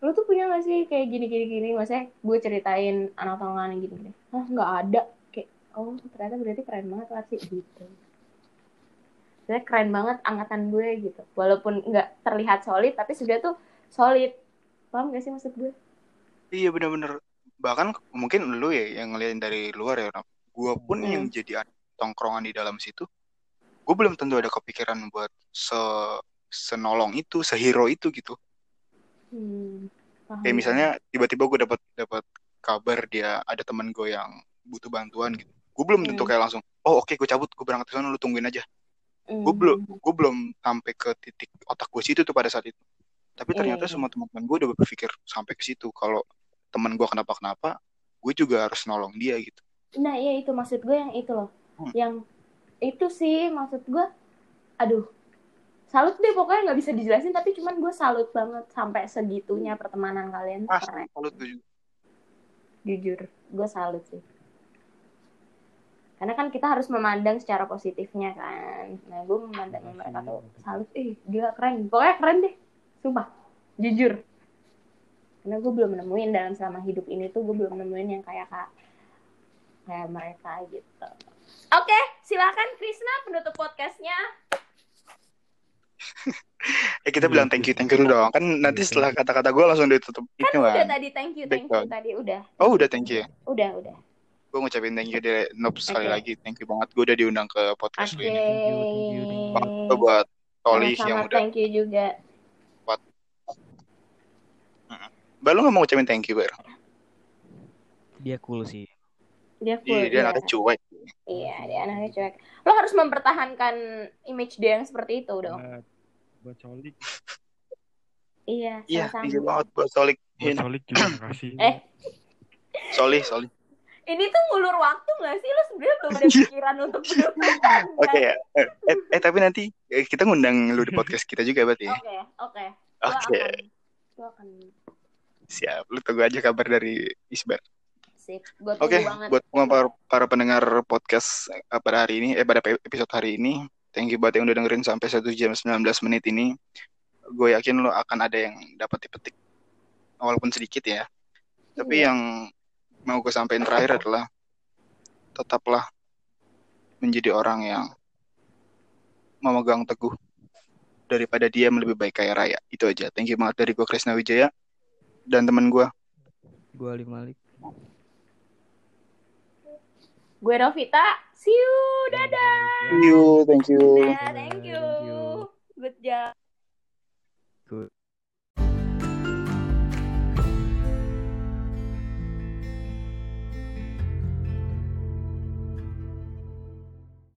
Speaker 1: lu tuh punya gak sih kayak gini gini gini maksudnya gue ceritain anak tongkrongan gini gini ah nggak ada kayak oh ternyata berarti keren banget lah sih gitu saya keren banget angkatan gue gitu walaupun nggak terlihat solid tapi sudah tuh solid paham gak sih maksud gue
Speaker 2: Iya bener-bener. Bahkan mungkin lu ya yang ngeliatin dari luar ya. Gue pun
Speaker 1: Hmm.
Speaker 2: yang jadi tongkrongan di dalam situ. Gue belum tentu ada kepikiran buat se senolong itu, sehero itu gitu.
Speaker 1: hmm, paham.
Speaker 2: Kayak misalnya tiba-tiba gue dapat dapat kabar dia ada teman gue yang butuh bantuan gitu. Gue belum tentu
Speaker 1: Hmm.
Speaker 2: kayak langsung, oh oke gue cabut, gue berangkat ke sana, lu tungguin aja.
Speaker 1: Hmm,
Speaker 2: Gue belum, gue belum sampai ke titik otak gue situ tuh pada saat itu. Tapi ternyata
Speaker 1: Iya.
Speaker 2: semua teman-teman gue udah berpikir sampai ke situ. Kalau teman gue kenapa-kenapa, gue juga harus nolong dia gitu.
Speaker 1: Nah, iya itu maksud gue yang itu loh.
Speaker 2: Hmm.
Speaker 1: Yang itu sih maksud gue aduh. Salut deh pokoknya nggak bisa dijelasin tapi cuman gue salut banget sampai segitunya pertemanan kalian tuh
Speaker 2: Pasti
Speaker 1: keren.
Speaker 2: kalau tuh
Speaker 1: Jujur, gue salut sih. Karena kan kita harus memandang secara positifnya kan. Nah, gue memandang mereka tuh salut. Ih, gila keren. Pokoknya keren deh. Sumpah. Jujur. Karena gue belum nemuin dalam selama hidup ini tuh gue belum nemuin yang kayak kak kayak mereka gitu. Oke, silakan Krisna penutup podcastnya.
Speaker 2: Eh kita bilang thank you thank you dulu dong. Kan nanti setelah kata-kata gue langsung ditutup itu
Speaker 1: Kan udah
Speaker 2: kan.
Speaker 1: tadi thank you, thank you tadi udah.
Speaker 2: Oh udah thank you.
Speaker 1: Udah, udah.
Speaker 2: Gue ngucapin thank you deh Nob sekali lagi. Thank you banget. Gue udah diundang ke podcast
Speaker 1: Oke.
Speaker 2: lu ini.
Speaker 3: Thank you,
Speaker 2: buat Tolih yang udah.
Speaker 1: thank you juga.
Speaker 2: Mbak lu gak mau ngucapin thank you, Bar?
Speaker 3: Dia cool sih.
Speaker 1: Dia cool.
Speaker 2: Iya, dia
Speaker 1: iya.
Speaker 2: anaknya cuek.
Speaker 1: Iya, dia anaknya cuek. Lo harus mempertahankan image dia yang seperti itu dong.
Speaker 4: Buat, buat Solik,
Speaker 1: Iya,
Speaker 2: Iya,
Speaker 1: sama-sama.
Speaker 2: banget buat Solik.
Speaker 4: buat Solik juga makasih.
Speaker 1: Eh.
Speaker 2: Solih, Solih.
Speaker 1: Ini tuh ngulur waktu gak sih? Lo sebenarnya belum ada
Speaker 2: Iya.
Speaker 1: pikiran untuk melupakan.
Speaker 2: Oke ya. Eh, eh, eh, tapi nanti eh, kita ngundang lu di podcast kita juga berarti ya.
Speaker 1: Oke, oke.
Speaker 2: Oke,
Speaker 1: akan
Speaker 2: siap. Lu tunggu aja kabar dari Isbar.
Speaker 1: Sip. Gue tunggu
Speaker 2: Oke,
Speaker 1: banget.
Speaker 2: buat semua para, para pendengar podcast eh, pada hari ini, eh pada episode hari ini, thank you buat yang udah dengerin sampai 1 jam 19 menit ini. Gue yakin lo akan ada yang dapat dipetik, walaupun sedikit ya. Tapi
Speaker 1: Iya.
Speaker 2: yang mau gue sampaikan terakhir adalah tetaplah menjadi orang yang memegang teguh daripada dia lebih baik kaya raya. Itu aja. Thank you banget dari gue Krisna Wijaya dan teman gue.
Speaker 3: Gue Ali Malik.
Speaker 1: Gue Novita. See you. Dadah.
Speaker 2: Thank you, thank you.
Speaker 1: Dadah, thank you.
Speaker 3: Thank you.
Speaker 1: Good job.
Speaker 3: Good.